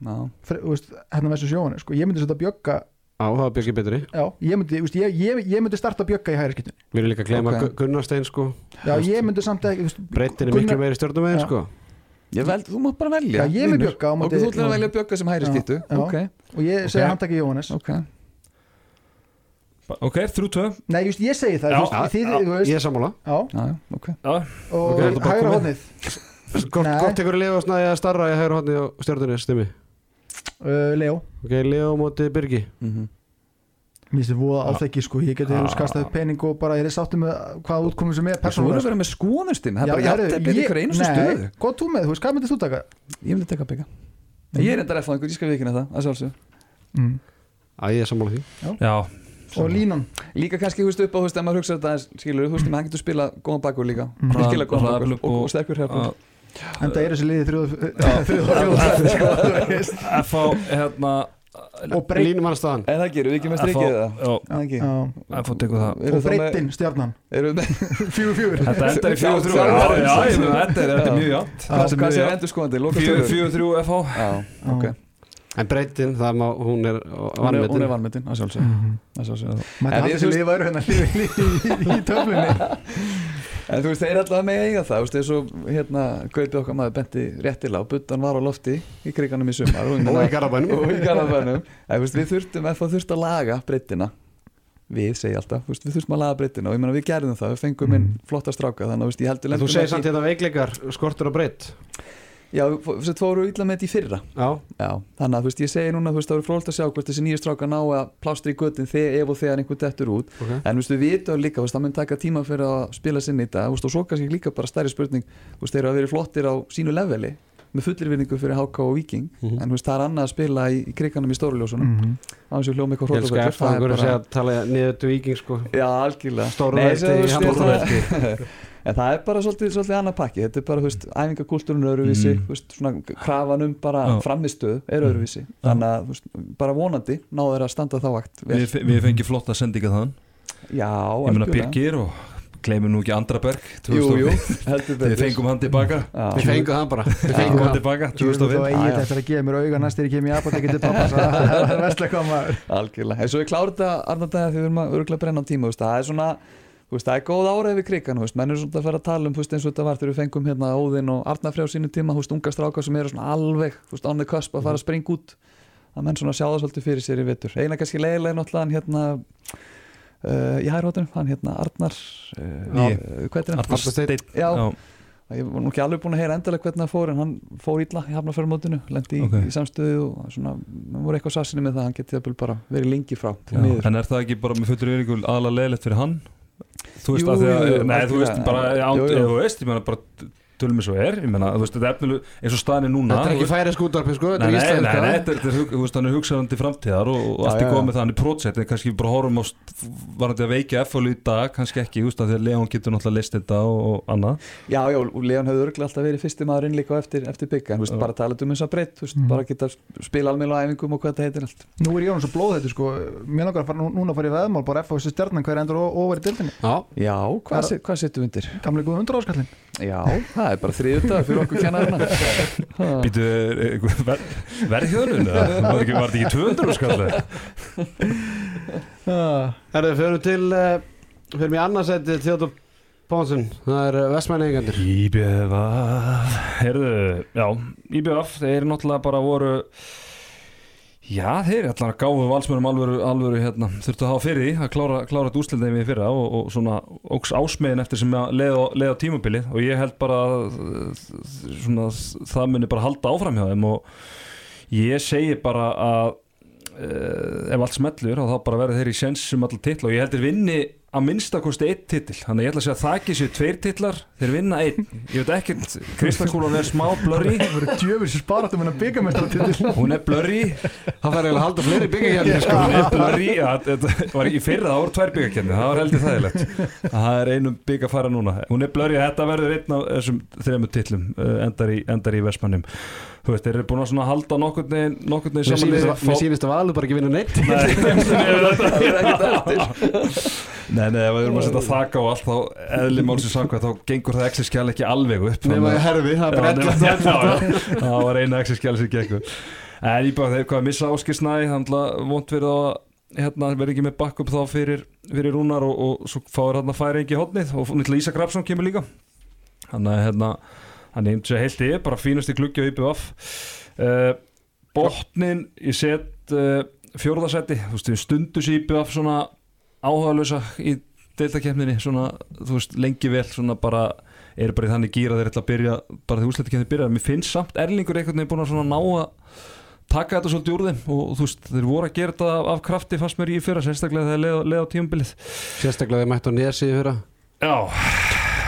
Já. Þú veist, hérna versus Jóhannes sko. Ég myndi setja bjögga, Á, það var Björki betri. Já, ég myndi, þú veist, ég, ég, ég myndi starta bjögga í hæri skiptunni Við erum líka að gleyma Ok. okay. Gunnarstein sko. Já, ég myndi samt ekki, þú veist Breytin er miklu meiri stjórnum með Já. sko. Ég veld, þú mátt bara velja Já, ég er með vinur. Bjögga á Og þú ætlar að velja Bjögga sem Já, já. Ok, Og ég hann taki Jóhannes. Ok ok, þrjú tvö. Nei, just, ég segi það, Já, þú veist, þið, þú veist. Ég er sammála. Já, Já, já, ok. Já, og Ok, þetta bara hægra komið. hodnið Hvort Nei. hvort tekur Leo snæði að starra í hægur hodni á stjórnunni stimmi. Uh, Leo Ok, Leo móti Birgi. Mhm. Mér finnst þið voða áþekki sko, ég geti Já. ah. skastað upp pening og bara ég er sáttu með hvaða útkomum sem er Þú voru persónulega að vera með skoðunstim Það er Já, bara ég- ykkur einustu stöðu. Góð þú með, þú veist, hvað myndist þú taka? Ég myndi tekka Bjögga Ég er enda refa einhver, ég skal vikina það, að sjálfsög Mm. Æ, ég er sammála því. Já Og línan. Líka kannski, þú veist, upp á, þú veist, ef maður hugsa þetta aðeins, skilur, þú veist, maður getur spila góðan bakur líka. Mm. Virkilega góðan bakur og, og- sterkur hérna En það er þessi liði þrjóð veist. F.A. hérna Og Línum hann staðan En það gerir við ekki með strikið það Og breyttin stjarnan. Fjögur fjögur. Þetta endar í fjögur þrjú. Þetta er þetta er mjög játt. Hvað hvað séu endur skoðandi? Loka Fjögur þrjú F.A. En breytin, það má, hún er Hún er, hún vannmetin er vanmetin, að sjálfsög Mhm. að sjálfsög Mætti veist- liði væru hérna liði í- í töflunni. En þú veist, þeir alltaf með eiga það, þú veist, og hérna, Gauti okkar maður benti réttilega og buttan var á lofti í kriganum í sumar og, í Garðabænum. og í Garðabænum. En þú veist, við þurftum, ef það þurft að laga breyttina við segja alltaf, þú veist, við þurftum að laga breyttina og ég meina við gerðum það, við fengum inn flotta stráka þannig að þú veist, ég heldur En þú segir samt hérna veikleikar, skortur og breytt Já, þessi fóru illa með þetta í fyrra Já, Já, þannig að þú veist, ég segi núna, þú veist, það eru frólt að sjá hvort þessi nýju stráka ná að plástra í göttin þegar ef og þegar einhvern dettur út ok en þú veist, við vitum líka, þú veist, það mun taka tíma fyrir að spila sinni í þetta, þú veist, og svo kannski líka bara stærri spurning, þú veist, þeir eru að vera flottir á sínu leveli, með fullir vinningu fyrir HK og Viking, Mhm. en þú veist, það er annað að spila í, í kriganum í stóruljósunum mm. Mhm. á þessu hljómi eitthvað Ég elska hrótaföllur, eftir að einhverju segja að tala niður til viking sko Já, algjörlega Nei, þú handboltaveldi. það- En það er bara svolítið, svolítið annað pakki Þetta er bara, þú veist, æfingakultúrun er öðruvísi Mm. þú veist, svona krafan um bara Já. framistöð er öðruvísi Þannig að, þú veist, bara vonandi náður að standa þá vakt vel. Við, við fengið flotta sendinga þann Já, Ég meina algjörlega. Birgir og gleymum nú ekki Andraberg Jú, jú, 2005. heldur Við fengum hann tilbaka. Við fengum það bara Við Fengum hann tilbaka Þú veist þá 2005 eigið Já, já. eftir að gefa mér auga næst er ég kem í apotekki til pappa það er vestlega hvað maður Algjörlega, en svo ég klára þetta Arnardæða því við erum að örgulega brenna á tíma þú veist, það er svona, veist, það er góð áreið við krigan menn er svona að fara að tala um veist, eins og þetta var þegar við fengum hérna Óðinn og Arnarfrjá sínu tíma, veist, unga strákar sem eru svona alveg, the cusp að fara að springa út. Að menn svona sjá það svolítið fyrir sér í vittur eina kannski leiðilega náttúrulega hann hérna uh, í hærhóttunum, hann hérna Arnar uh, hann? Arnar Steinn. Ég var nú ekki alveg búin að heyra endilega hvernig það fór en hann fór illa í hafnafjörumótinu lendi Ok. í, í samstöðu og svona, það voru eitthvað sassinni með það, hann getið bara verið lengi frá En er það ekki bara með fullur yfiringu aðalega leðilegt fyrir hann? Þú veist Jú, að því að, nei þú veist bara, Jú, jú. þú veist, ég meina bara tölum eins og er, ég meina, þú veist, þetta er efnileg eins og staðin er núna Þetta er ekki færi skútarpi sko Þetta er nei, nei, nei, þetta er, þú veist, hann er hugsaðandi framtíðar og, og Já, allt er góð með það, hann er prótsett en kannski við bara horfum á varandi að veikja FHL í dag, kannski ekki, þú veist, að því að Leon getur náttúrulega list þetta og, og annað. Já, já, og Leon hefði örgulega alltaf verið fyrsti maður inn líka eftir, eftir byggja, en þú veist, bara talað um þess að breytt, þú veist, Mhm. bara geta spila almennilega á æfingum er Mér Já, Það- það er bara þriðudag fyrir okkur kennarina Býtu, ver, verðhjóðunum, var þetta ekki, ekki 200 skallega? Herðu, fyrir til Fyrir mig annarsætti Theodor Pónsson Það er vestmæningandir já, IBF þeir náttúrulega bara voru Já, þeir allan að gáfu valsmörum alvöru, alvöru hérna, þurftu að hafa fyrir því að klára, klára þetta úsliðið við fyrra og, og svona óks ásmegin eftir sem leið á, tímabilið. Og ég held bara svona, það muni bara halda áfram hjá þeim. Og ég segi bara að uh, ef allt smellur þá bara verður þeir í sens um allar titla. Og ég held þeir vinni að minnstakosti einn titill þannig ég ætla að segja að það ekki séu tveir titlar þeir vinna einn, ég veit ekkert Kristakúlan er smá blurry. Það verður djöfur sem sparat um hennar byggamestar til hún er blurry. Það fær eiginlega að halda fleiri byggjarkjarnir sko. Hún er blurry. Ja, þetta var í fyrra, það voru tvær byggakenni það var heldur þægilegt. Það er einum bygg að fara núna. Hún er blurry, þetta verður einn af þessum þrejum titlum uh, endar í, endar í Vestmannum þú veist, þeir eru búin að halda nokkurn veginn nokkurn veginn Mér sýnist að- að valur bara ekki vinna neitt. Nei, nei, ef við erum að setja þaka á allt þá eðli málsins samkvæmt þá gengur það exi-skjál ekki alveg upp að þannig herfi, það já, það var eina exi-skjál sem gengur En ég bara þeir hvað að missa áskisnæ þannig að vont verið að hérna, verið ekki með backup þá fyrir, fyrir rúnar og, og svo fáir hérna færi ekki hodnið og nýttilega Ísa Grafsson kemur líka. Þannig að hérna er einhvers að heilt yfir, bara fínasti gluggi á IPVF uh, botnin ég set uh, fjórðasetti þú veist, við stundu sér IPVF svona áhugaðlösa í deildakefninni svona, þú veist, lengi vel svona bara, er bara í þannig gýra þeir ætla að byrja, bara þegar úsleitakefni byrja mér finnst samt Erlingur einhvern veginn búin að svona ná að taka þetta svolítið úr þeim og þú veist, þeir voru að gera þetta af, af krafti fannst mér í fyrra, sérstaklega þegar leið, leið á tímabilið. Sérstaklega þeir mættu á nesi í fyrra. Já,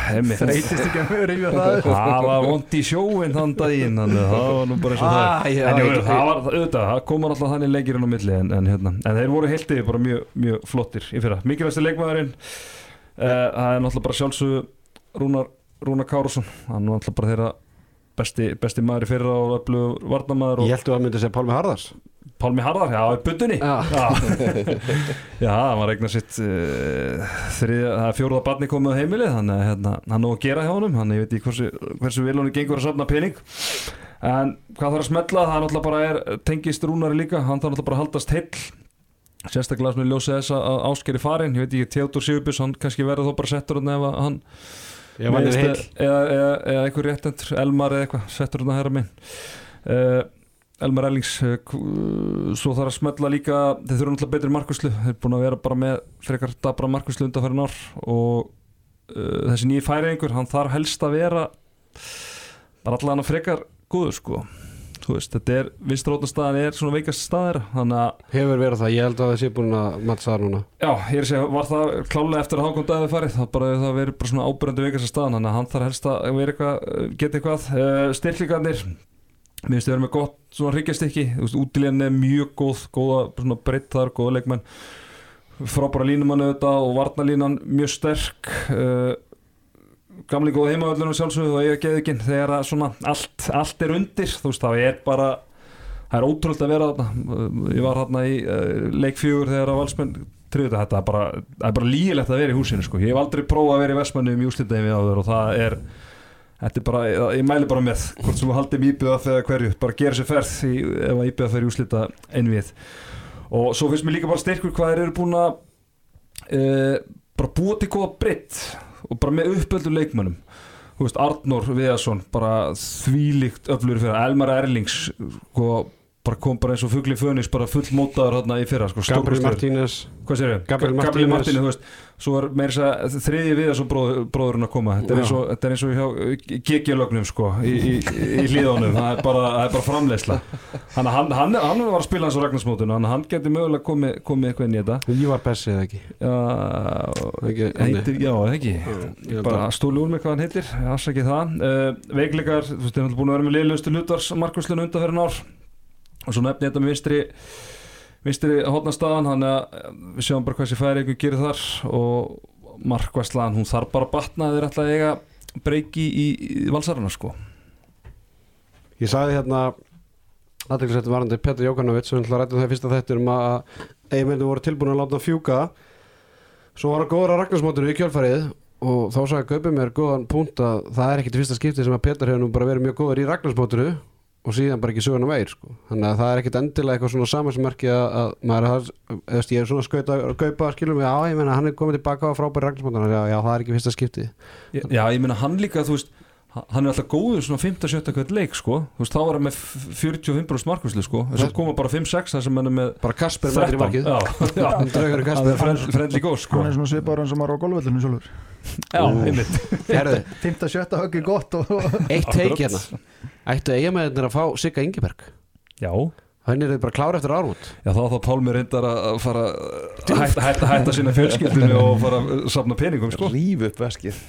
Þreytist ekki að reyfja það Það var vond í sjóin þann daginn þannig að það var nú bara eins og það. Ah, já, En ég- það var auðvitað, það komur alltaf þannig leikirinn á milli en, en, hérna, en þeir voru heiltið bara mjög, mjög flottir í fyrra. Mikilvægsti leikmaðurinn uh, það er náttúrulega bara sjálfsögðu Rúnar, Rúnar Kárusson hann var náttúrulega bara þeirra besti, besti maður í fyrra og öflugur varnamaður og Ég held að það myndi segja Pálmi Harðars Pálmi Harðar, já, í buttunni Já. Já, hann var eignar sitt uh, þriða, það er fjóruða barni komið á heimilið þannig að hérna, hann nú að gera hjá honum. Hann ég veit ekki hversu, hversu vil hann gengur að safna pening. En hvað þarf að smetla það er náttúrulega bara er, tengist rúnari líka. Hann þarf náttúrulega bara að haldast heill. Sérstaklega sem við ljósið þess að áskeri farin ég veit ekki, Theodor Sigurbjörns, hann kannski verður þó bara settur hann ef að hann eða einhver réttendur, Elmar eða eitthvað settur hann að herra minn. Uh, Elmar Ellings uh, svo þarf að smetla líka þeir þurfa náttúrulega betri markvæslu þeir er búin að vera bara með frekar dabra markvæslu undanfærin ár og uh, þessi nýji færiðingur, hann þarf helst að vera bara allan að frekar góður sko. Þú veist, þetta er, vinstrótnastaðan er svona veikast staðir, að Hefur verið það, ég held að það sé búin að mattsa það núna. Já, ég er að segja, var það klálega eftir að Hákon Dæði farið, það bara það verið bara svona ábyrjandi veikast að staðan, þannig að hann þarf helst að vera eitthvað, geta eitthvað uh, styrklingarnir, mér finnst þau verið með gott svona veist, útilíðan er mjög góð, góða, breyttar góða leikmenn, frábæra línumann auðvitað og varnalínan mjög sterk. Uh, gamli góða heimavöllunum sjálfsögðu og eiga geðuginn þegar að svona allt, allt er undir, þú veist, það er bara það er ótrúld að vera þarna. Ég var þarna í uh, leik fjögur þegar að valsmenn þriðuta þetta. Bara, það er bara lígilegt að vera í húsinu sko. ég hef aldrei prófað að vera í Vestmannum í úslitaðin við áður og það er þetta er bara, ég mæli bara með hvort sem þú haldið íbjöða þegar hverju bara gera sér ferð í, ef að íbjöða fer í úslita einvið og svo finnst mér líka bara styrkur hvað þeir eru búin að e, bara búa til góða breytt og bara með uppöldu leikmönnum. Arnór Viðarsson bara þvílíkt öflur fyrir Elmar Erlings sko, bara kom bara eins og fugli fönis bara full mótaður hérna í fyrra sko, Gabriel. Martínez. Gabriel Martínez. Martínez, Svo er meira þess að þriði við þessu bróður, bróðurinn að koma. Þetta er eins og, þetta er eins og hjá GG-lögnum sko í, í, í hlíðunum. Það er bara, það er bara framleiðsla. Þannig að hann, hann, hann var að spila hans á að hann geti mögulega komið, komið eitthvað inn í þetta. Ívar Bessi eða ekki? Já, Ekki, heitir, já, ekki? Ég bara stóli úr mig hvað hann heitir afsakið það. Uh, veikleikar, þú veist, þeir eru búin að vera með liðlustu hlutars markvæslinu undanferðin ár og svo nefni þetta með vinstri vinstri hotnastaðan þannig að eh, við sjáum bara hvað sér færi ykkur gerir þar. Og markvæslan, hún þarf bara að batna ætla að eiga breyki í, í valsarana sko. Ég sagði hérna aðeinsvættu varandi Petri Jókanovic sem ætla að ræta það fyrsta þetta um að eiginmennu voru tilbúin að láta hann fjúka. Svo var hann góður á Ragnarsmótinu í kjölfarið og þá sagði Gaupi mér góðan punkt að það er ekkit fyrsta skipti sem að Petri hefur nú bara verið mjög góður í Ragnarsmótinu og síðan bara ekki söguna meir sko. þannig að það er ekkit endilega eitthvað svona samansmerki að, að maður er, eða ég er svona að skauta Gaupa skilum já ég meina hann er komið tilbaka á frábæri Ragnarsmótinu já, já það er ekki fyrsta skipti Já, ég meina hann líka, þú veist hann er alltaf góður svona 5-7 hvert leik sko, þú veist, þá er hann með 45% markvæslu sko, þess að koma bara 5-6 þar sem hann er með bara Kasper mætir í markið. Hann draugur í Kasper. Friend- friendly ghost sko. Hann er svona svipaður eins og maður á golfvellinu sjálfur Já, einmitt. Herðu, 5-7 höggi gott og eitt teik hérna. Ættu eigamæðinir að fá Sigga Ingeberg? Já, Hann er bara klára eftir ármót já þá þá Pálmi reyndar að fara að hætta, hætta, hætta sína fjölskyldinu og fara að safna peningum sko. Ríf upp veskið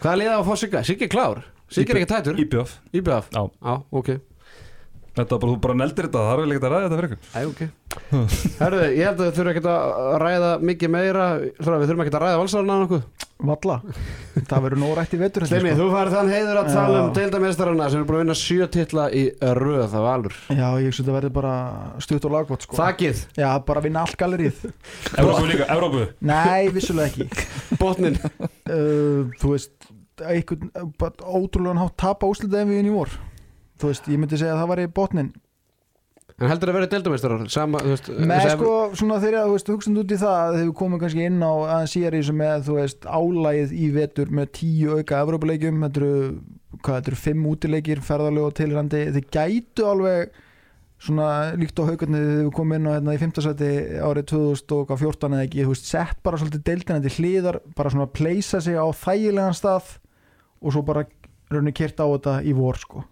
Hvað er liðað að fá Sigga? Sigga er klár. Sigga er ekki tætur Íbjöf Íbjöf. Já, ok Þetta bara, þú bara neldir þetta, það er vel ekkert að ræða þetta fyrir ykkur Æ, ok. Herðu, ég held að þau þurfum ekki að ræða mikið meira. Við þurfum ekki að ræða valsarana nokkuð. Valla. Það verður nóg rætt í vetur Steimi, sko. þú farið þann heiður að tala um Já. deildamestarana sem er búin að vinna sjö titla í röð af alur já ég hugsa þetta verður bara stutt og lagvott sko. Þakið, já bara vinna allt gallerið. Evrópu líka, Evrópu. Nei vissulega ekki. Botnin uh, þú veist við ég myndi segja að það var í botnin En heldur að vera deildamestarar Sama, þú veist með sko svona þegar þú veist hugsaðum út í það að þau komum kannski inn á aðeins í þessu með þú veist álægið í vetur með tíu auka Evrópuleikjum þetta eru, hvað þetta eru fimm útileikir ferðarlegu og tilrandi þið gætu alveg svona líkt á haugarnir þegar við komum inn á hérna í 5. seti árið 2014 eða ekki, þú veist, sett bara svolítið deildina til hliðar, bara svona pleysa sig á þægilegan stað og svo bara raunni kert á þetta í vor sko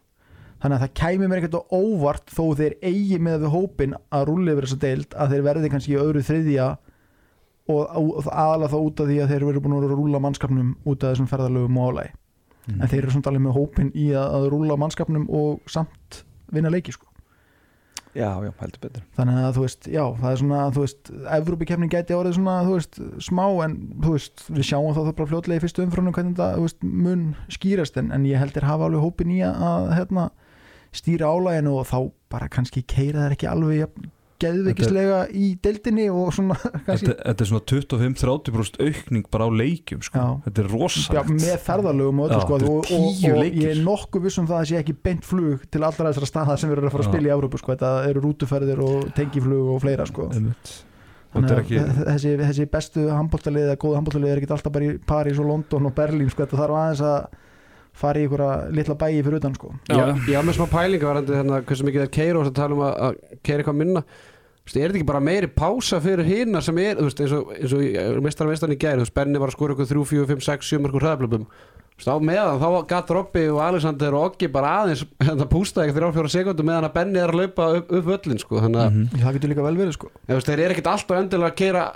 þannig að það kæmi mér ekkert á óvart þó þeir eigi með við hópin að rúli yfir þessa deild að þeir verði kannski öðru þriðja og, aðalega þá út af því að þeir verður búin að rúla mannskapnum út af þessum ferðalögum og álægi Mm. en þeir eru samt alveg með hópin í að, að rúla mannskapnum og samt vinna leiki sko. Já, já, heldur betur. Þannig að þú veist, já, það er svona þú veist, Evrópikefnin gæti árið svona þú veist, smá en þú veist við sjáum þá það bara fljótlega í fyrstu umfrunum hvernig þetta þú veist, mun skýrast en, en ég heldur hafa alveg hópin í að hérna, stýra álæginu og þá bara kannski keira þær ekki alveg geðveikislega í deildinni og svona kannski, Þetta, þetta er svona 25-30% aukning bara á leikjum sko. Já. Þetta er já, rosalegt með ferðalögum og öllu Já, sko og, og, og ég er nokkuð viss um það að það sé ekki beint flug til allra þessara staða sem við erum að fara að Já. spila í Evrópu sko, þetta eru rútuferðir og tengiflug og fleira sko að ekki þessi, þessi bestu handbóltalið eða góða handbóltalið er ekki alltaf bara í París og London og Berlín sko, þetta þarf aðeins að fara í einhverja litla bæi fyrir utan sko. Já. Já, með smá pælinga varandi hérna hversu mikið er keira og að tala um að, að keira eitthvað minna Þú veist, er þetta ekki bara meiri pása fyrir hina sem er, þú veist, eins og, eins og mestar mestarni í gæri, þú veist, Benni var að skora ykkur 3, 4, 5, 6, 7 mörgur hraðablöfum Þú veist, á meðan, þá gatt Robby og Alexander og Oggi bara aðeins hérna pústa ekki 3-4 sekundum meðan að Benni er að laupa upp, upp völlin, sko, þannig að Mhm. það getur líka vel verið sko. Þú veist, þeir eru ekkert alltaf endilega að keira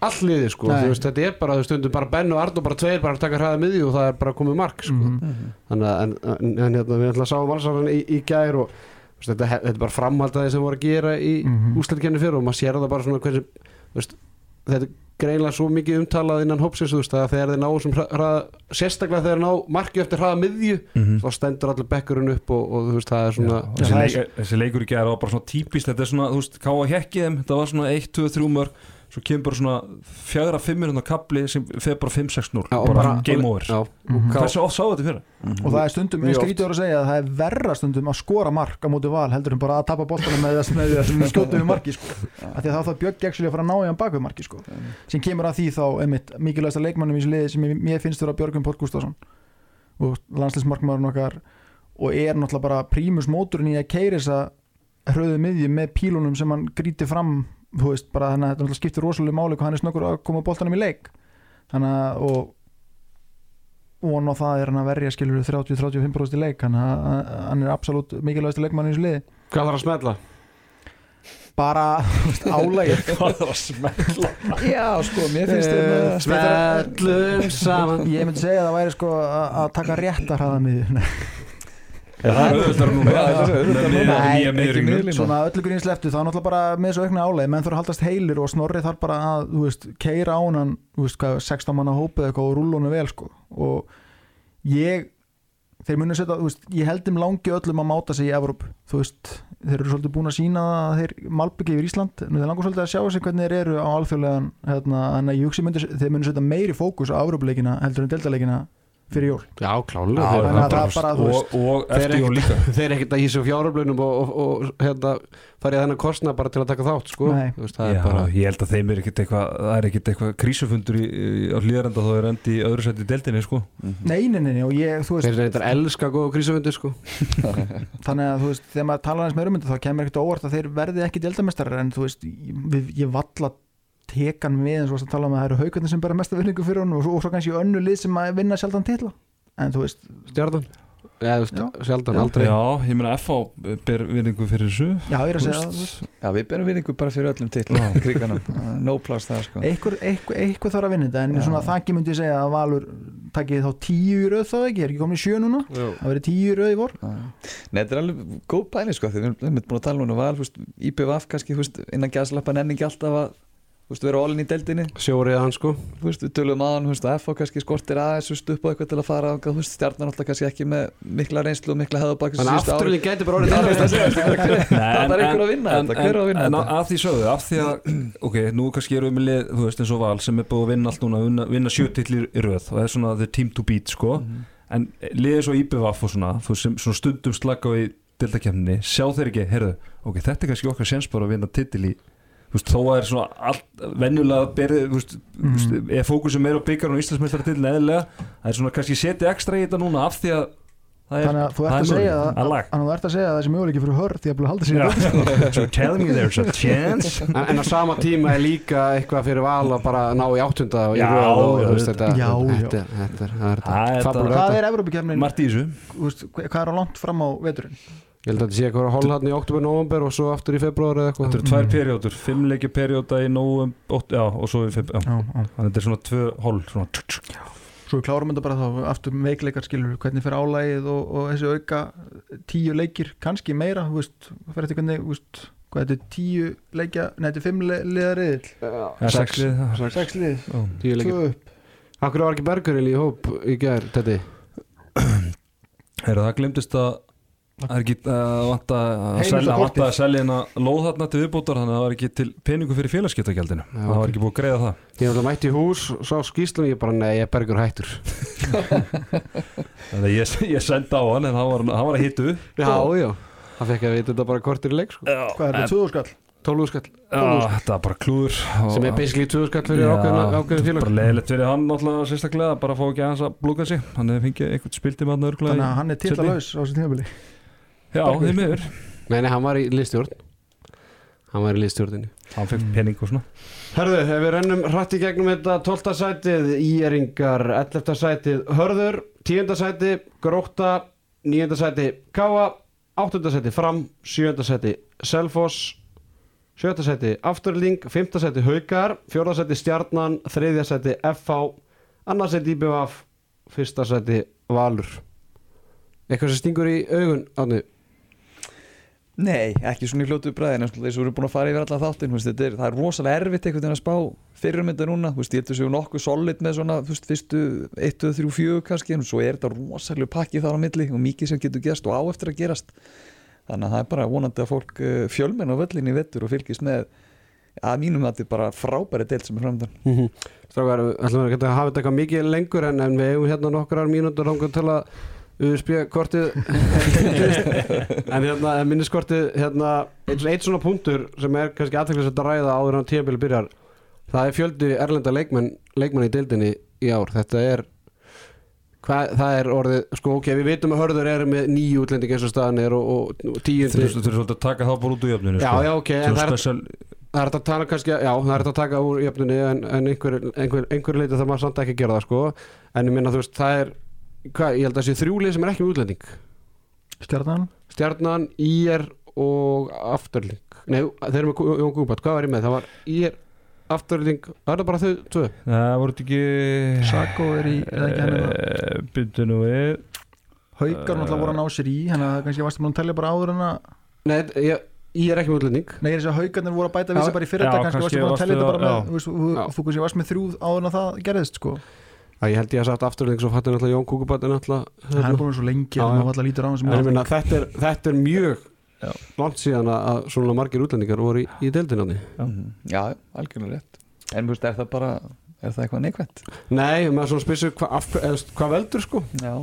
alliði sko, veist, þetta er bara þú stundum bara Benn og Arnó bara tveir bara að taka hraða miðju og það er bara komið mark sko. Mhm. þannig að en, en, en hérna, við ætla að sáum valsarann í, í gær og veist, þetta, þetta er bara framhaldaði sem voru að gera í mm Mhm. úslætkenni fyrir og maður sér það bara svona hversu, veist, þetta er greinlega svo mikið umtalað innan hópsins þú veist, að þegar þeir ná hraða, sérstaklega þegar þeir ná marki eftir hraða miðju Mhm. þá stendur allir bekkurinn upp og, og þú veist, það er svona Já, þessi, leik, þessi leikur í gæra var bara svona típist þetta er svona, þú veist, ká að hekkið þeim þetta var svona 1, 2, 3 mörg svo kemur bara svona fjagra fimm minúna kapli sem fer bara 5-6-0 Já, og bara, bara- game over Já, Mhm. hversu oft sáu þetta fyrir? og það er stundum, ég skrítið voru að segja að það er verra stundum að skora mark á móti val heldur en bara að tapa boltanum með þess með þess að skjóta við marki sko. af því að þá þá Björn Gegnsli að fara að ná í hann bak við marki sko. sem kemur að því þá einmitt mikilvægsta leikmannum í þessu liði sem ég- mér finnst vera Björgum Póll Gustafsson og landslismarkmaðurinn okkar og er náttúrulega bara prímus móturinn í að keiri þessa hröðu miðju með pílunum sem hann gríti fram þú veist, bara þannig að þetta skiptir rosalega máli hvað hann er snöggur að koma boltanum í leik. Þannig að og og á það er hann að verja skilur 30-35% í leik. Að að hann er absolutt mikilvægstu leikmann í þessu liði. Hvað þarf að smetla? bara álægir Hvað það var smekla? Já, sko, mér finnst Eh, þetta Smellum saman. Ég myndi segja að það væri sko að að taka réttar hraða miður svona öllu grín sleftu þá er náttúrulega bara með þessu aukna álægi menn þurfa að haldast heilir og snorri þarf bara að þú veist, keira á hann þú veist, hvað, 16 manna hópið eitthvað og rúlunum vel sko. og ég þeir munu setja, þú veist, ég held um langi öllum að máta sig í Evróp þú veist, þeir eru svolítið búin að sína að þeir malbyggi yfir Ísland, en þeir langar svolítið að sjá sig hvernig þeir eru á alþjóðlegan hérna, en þeir munu setja meiri fókus á Evrópuleikina heldur en deltaleikina fyrir jól Já, klálega að er Og, og eftir jól líka þeir er ekkert að hýsa fjáröflunum og, og, og hérna, farið þennan kostna bara til að taka þátt sko. Veist, það Já, er bara ég held að þeim er ekkert eitthvað það er ekkert eitthvað krísufundur í, í- á hlýðarenda þá er endi í öðru sæti í deildinni sko. nei, nei, nei, nei, og ég, veist þeir reyndar elska góða krísufundir sko. þannig að þú veist, þegar maður talar eins meira um þetta þá kemur ekkert óvart að þeir verði ekki deildamestarar en þú veist, ég, ég valla tekan við eins og að tala um að það eru haugarnir sem bera mesta vinningu fyrir honum og svo, og svo kannski önnu lið sem að vinna sjaldan titla. En þú veist, stjarnan? Já, sjaldan, Já. aldrei. Já, ég meina FH ber vinningu fyrir þessu. Já, ég er að segja það, Já, við berum vinningu bara fyrir öllum til no plus það sko. Einhver þarf að vinna þetta en Já. svona þakki myndi ég segja að Valur takkið þá tíu í röð þá ekki, er ekki komin í sjö núna? Já. það verið tíu í röð í vor. Nei, þetta er alveg góð pæling sko því við erum búin að tala um val, þú veist, IPVF kannski, innan gæðslappa nenni ekki alltaf að þú veist, vera all-in í deildinni. Sjórið hann sko. Þú veist, við tölum aðan, þú veist, að FH kannski skortir aðeins þú veist, upp á eitthvað til að fara þú veist, stjarnan alltaf kannski ekki með mikla reynslu og mikla hefðabak Þannig að afturlík gæti bara orðið deildamestari. það er einhver að vinna en, þetta, hver er að vinna en, en þetta? að því sögðu, af því að ok, nú kannski erum við með lið, þú veist eins og val sem er búið að vinna allt núna, vinna, vinna sjötillir í röð. Og það er svona veist, sem ekki er að þó að er svona allt, venjulega berið, þú veist, mm. veist er fókusum meira á byggar og Íslandsmeistar til eðlilega, það er svona kannski setja ekstra í þetta núna af því að það er, þannig að þú ert það að er segja að, að þú ert að segja að þessi möguleiki fyrir hörð því að búið að halda sér so tell me there's a chance. En, en á sama tíma er líka eitthvað fyrir val að bara ná í áttunda og í Já, já, já, Það er er Evrópikefnin, hvað er á langt fram á veturinn Ég held að þetta sé eitthvað hól hann í oktober, november og svo aftur í februar eða eitthvað. Þetta eru tvær periódur, fimm leikja perióda í nóum, ótt, já, og svo í að þetta er svona tvö tsk. Svo við klárum þetta bara þá aftur með veikleikar skilur hvernig fyrir álægið og, og þessi auka tíu leikir, kannski meira þú veist, það fyrir eftir hvernig þú veist, hvað þetta er tíu leikja, nei þetta er fimm le, liðariðil, Ja, sex lið, sex. Lið, Já. Tíu upp. Akkur var ekki Bergeril í hóp í gær, þetta Heyrðu, það glemdist að það er ekki að vanta að selja, að vanta að selja hérna lóð þarna til viðbútar þannig að það var ekki til peningu fyrir félagskiptagjaldinu. Já, það var ekki búið að greiða það. Ég er alltaf mætti í hús, sá skýslum ég bara, nei, ég er Berger hættur. Þannig að ég, ég sendi á hann en hann var, hann var að hitu Já, já. Það fekk að vita þetta bara kortir í leik sko. hvað er þetta, tvöðu skall? 12 skall, þetta var bara klúður og- sem er basically 2 skall fyrir Já, ákveðin, félag bara leiðilegt fyrir hann náttúrulega sérstaklega að bara fá ekki aðeins að blúka sig. Hann já, því miður Nei, nei, hann var í liðstjórn Hann var í liðstjórninni hann fekk pening og svona Hörðu, ef við rennum hratt í gegnum þetta 12. sætið, Íeringar 11. sætið, Hörður 10. sætið, Gróta 9. sætið, Káa 8. sætið, Fram 7. sætið, Selfoss 7. sætið, Afturling 5. sætið, Haukar 4. sætið, Stjarnan 3. sætið, FH 2. sætið, IBVF 1. sætið, Valur Eitthvað sem stingur í augun, Átni Nei, ekki svona í fljótu bræðin eins og við erum búin að fara yfir alla þáttin veist, er, það er rosalega erfitt einhvern veginn að spá fyrirum þetta núna, veist, ég heldur séu nokkuð solid með svona, veist, fyrstu 1, 2, 3, 4 kannski, en svo er þetta rosalega pakki þar á milli og mikið sem getur gerst og á eftir að gerast þannig að það er bara vonandi að fólk fjölmenn á völlinni vettur og fylgist með að mínum að þetta er bara frábæri deild sem er framöndan Mhm. Strákar, við ætlum að geta að hafa þetta eitthvað mikið lengur en, en við hefum hérna nokkrar mínútur langar til að spjöða kortið en hérna minniskortið hérna, eitt, eitt svona punktur sem er kannski aðteklis að ræða áður en tíðanbili byrjar. Það er fjöldi erlenda leikmenn leikmenn í deildinni í ár. Þetta er hvað, það er orðið, sko ok, við vitum að hörður er með nýju útlending eins og staðan er og, og, og tíundi eru þeir eru svolítið að taka þá bara út úr jöfninu já, já, ok, en það er special, Það er hægt að tala kannski, já, það er að taka úr jöfnunni en, en einhver, einhver, einhver leiti það maður samt ekki að gera það sko. En ég minna þú veist, það er hvað, ég held að það sé þrjúlið sem er ekki með útlending Stjarnan Stjarnan, IR og Afturling Nei, þeir eru með Jón Guðbart, hvað var ég með? Það var IR, Afturling, það er bara þau tvö það voru ekki Sago er í, eða ekki hann er byrju nú við Haukar náttúrulega voru að ná sér í Þannig að kannski varstu maður að telja bara áður en að Nei, ég, IR er ekki með útlending Nei, þess að haugarnir voru að bæta við sig bara í fyrir já, þetta kannski kannski varstu bara að telja þetta bara með þú veist, þú-. Þú kannski varst með þrjú áður en að það gerðist sko Það ég held ég að sagt Afturling svo fattir náttúrulega Jón Guðbart er náttúrulega Hann er búin svo lengi Já, að já. maður alltaf lítur á hann þetta er, þetta er mjög Já. langt síðan að, að svona margir útlendingar voru í, í deildinni Mhm. Já, algjörlega rétt En þú veist, er það bara, er það eitthvað neikvætt? Nei, maður svona spyrsir hvað hva, veldur sko Já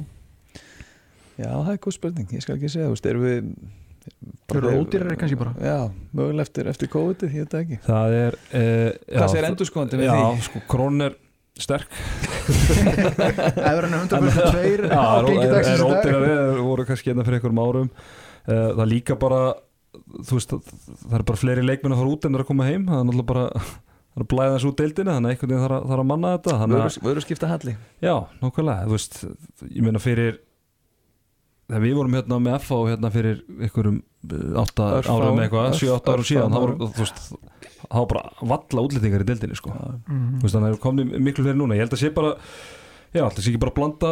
Já, það er góð spurning, ég skal ekki segja, þú veist, erum við eru ódýrari kannski bara. Já, mögulega eftir, eftir COVID, ég veit það ekki það er uh, Hvað segir endurskóðandi með já, því? sko, krón er sterk. Hann er 142 Já, á gengi dagsins í dag. ódýrari, þeir voru kannski hérna fyrir einhverjum árum. Uh, það er líka bara veist, það er bara fleiri leikmenn að fara út en það er að koma heim. Það er náttúrulega bara það er að blæða þessu út deildinu, þannig að einhvern veginn þarf að, manna þetta vöru skipta halli já, nákvæmlega þú veist, ég meina fyrir þegar við vorum hérna með FH hérna fyrir einhverjum uh, átta Örfá- árum eitthvað, örf- 7-8 árum síðan það var bara valla útlendingar í deildinu sko. Þú veist, þannig að það komni miklu fyrir núna. Ég held að sé bara já, það sé ekki bara að blanda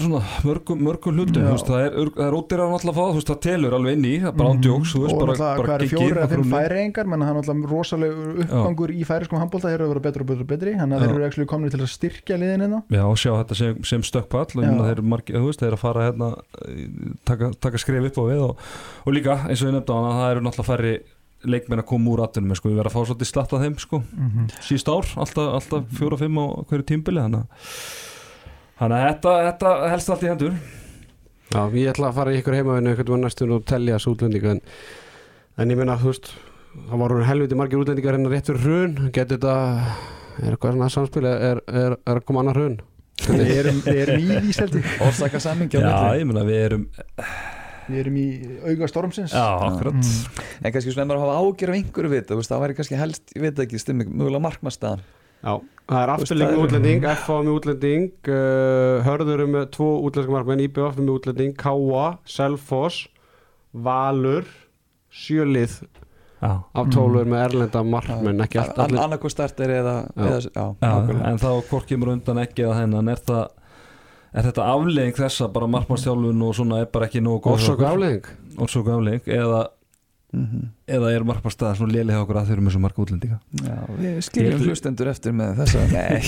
svona mörgum, mörgum hlutum Já. þú veist, það er, er ódýrar náttúrulega að fá þú veist, það telur alveg inn í, það er bara ándjóks þú veist, Mhm. og náttúrulega hvað giggið fjóri á fimm grunni. færingar menn það er náttúrulega rosalegur uppgangur í færiskum handbólta þeir eru að vera betur og betur og betri þannig að Já. þeir eru ekki komni til að styrkja liðin hérna já, og sjá þetta sem, sem stökkpall Já. þeir þeir eru að fara hérna taka, taka skrif upp á við og, og líka, eins og ég nefndi á hana, það eru náttúrulega færri leikmenn að koma úr atvinnum sko, við verðum að fá svolítið slatt af þeim sko, Mhm. síst ár, alltaf, alltaf fjóra-fimm á hverju tímbili þannig að þannig að þetta, þetta helst allt í hendur. Já, ég ætla að fara í ykkur heimavinnu einhvern veginn næstun og telja þessu útlendinga en, en ég meina, þú veist það voru helviti margir útlendingar hérna rétt fyrir hrun. Getur þetta, er eitthvað svona samspil? Er, er, er að koma annar hrun? Við erum, við erum í því seldi Orsaka samingja já, ég meina, við erum við erum í auga stormsins. Já, akkurat. Mm. En kannski svona ef maður hafa ágjör af einhverju við það væri kannski helst, ég veit ekki, stimmi Mögulega markmannstaðan Já, það er það með útlending FH með útlending uh, Hörður er með tvo útlendingar markmenn IBF með útlending Káa, Selfoss Valur Sjölið já, af tólur með erlenda markmenn ekki allt allir Annarko starter eða Já. eða- Já, já, nákvæmlega. en þá hvort kemur undan ekki eða hennan er það er þetta aflegging þessa bara markmannstjálfun og svona er bara ekki nógu góð aflegging eða, Mhm. eða er markmannstæða svona hjá okkur að þau eru með svo marka útlendinga? Já, við skiljum Ég- hlustendur eftir með þessa. Nei.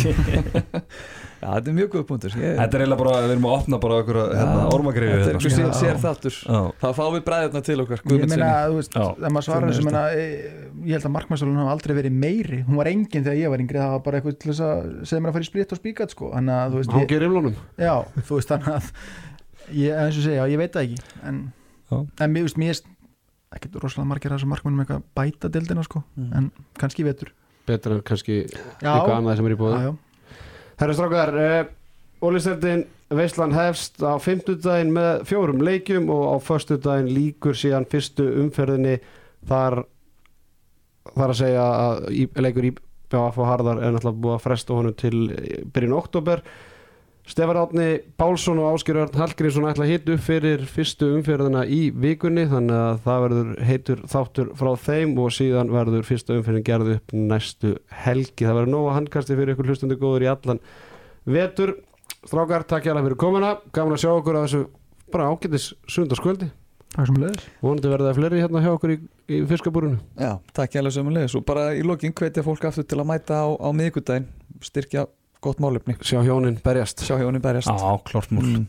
Já, þetta er mjög góð punktur. Ég, þetta er eiginlega bara, við erum að opna bara okkur hérna, Já, ormagrifi Þetta er hérna. einhver sér, sér þáttur Já. Þá fáum við bræðirna til okkar ég meina, þú veist, ef maður svarar er meina, e, ég held að markmannstólun hafa aldrei verið meiri. Hún var engin þegar ég var yngri það var bara eitthvað til þess að segja mér að fara í splitt og spíkat sko. Hann ég, gerir riflunum. Já, þú veist þannig að ég, eins og segja, já, ég veit það ekki en, Já. en mér veist, mér ekkert rosalega margir af þessum markmannum eitthvað bæta deildina sko, Mm. en kannski vetur betur en kannski eitthvað annað sem er í já. Herra strákar, uh, Ólisteldin Veislan hefst á fimmtudaginn með fjórum leikjum og á föstudaginn líkur síðan fyrstu umferðinni þar þar að segja að í, leikur í BF og Harðar er náttúrulega búið að fresta honum til eh, byrjun oktober Stefán Átni Pálsson og Áskir Örn Hallgrímsson ætla að hita upp fyrir fyrstu umferðina í vikunni þannig að það verður heitur þáttur frá þeim og síðan verður fyrsta umferðin gerð upp næstu helgi. Það verður nóga handkasti fyrir ykkur hlustundu góður í allan vetur. Strákar, takk hjá fyrir komuna. Gaman að sjá okkur að þessu bara ágætis sundarskvöldi. Það er sem leiðis vonandi verða það fleiri hérna hjá okkur í, í fiskabúrunu Já, takk hjá alveg sömulegis og bara í lokin hvetja fólk aftur til að mæta á, á miðvikudaginn. Styrkja gott málefni. Sjá hjónin berjast. Sjá henni berjast. Já, klart múl Mm.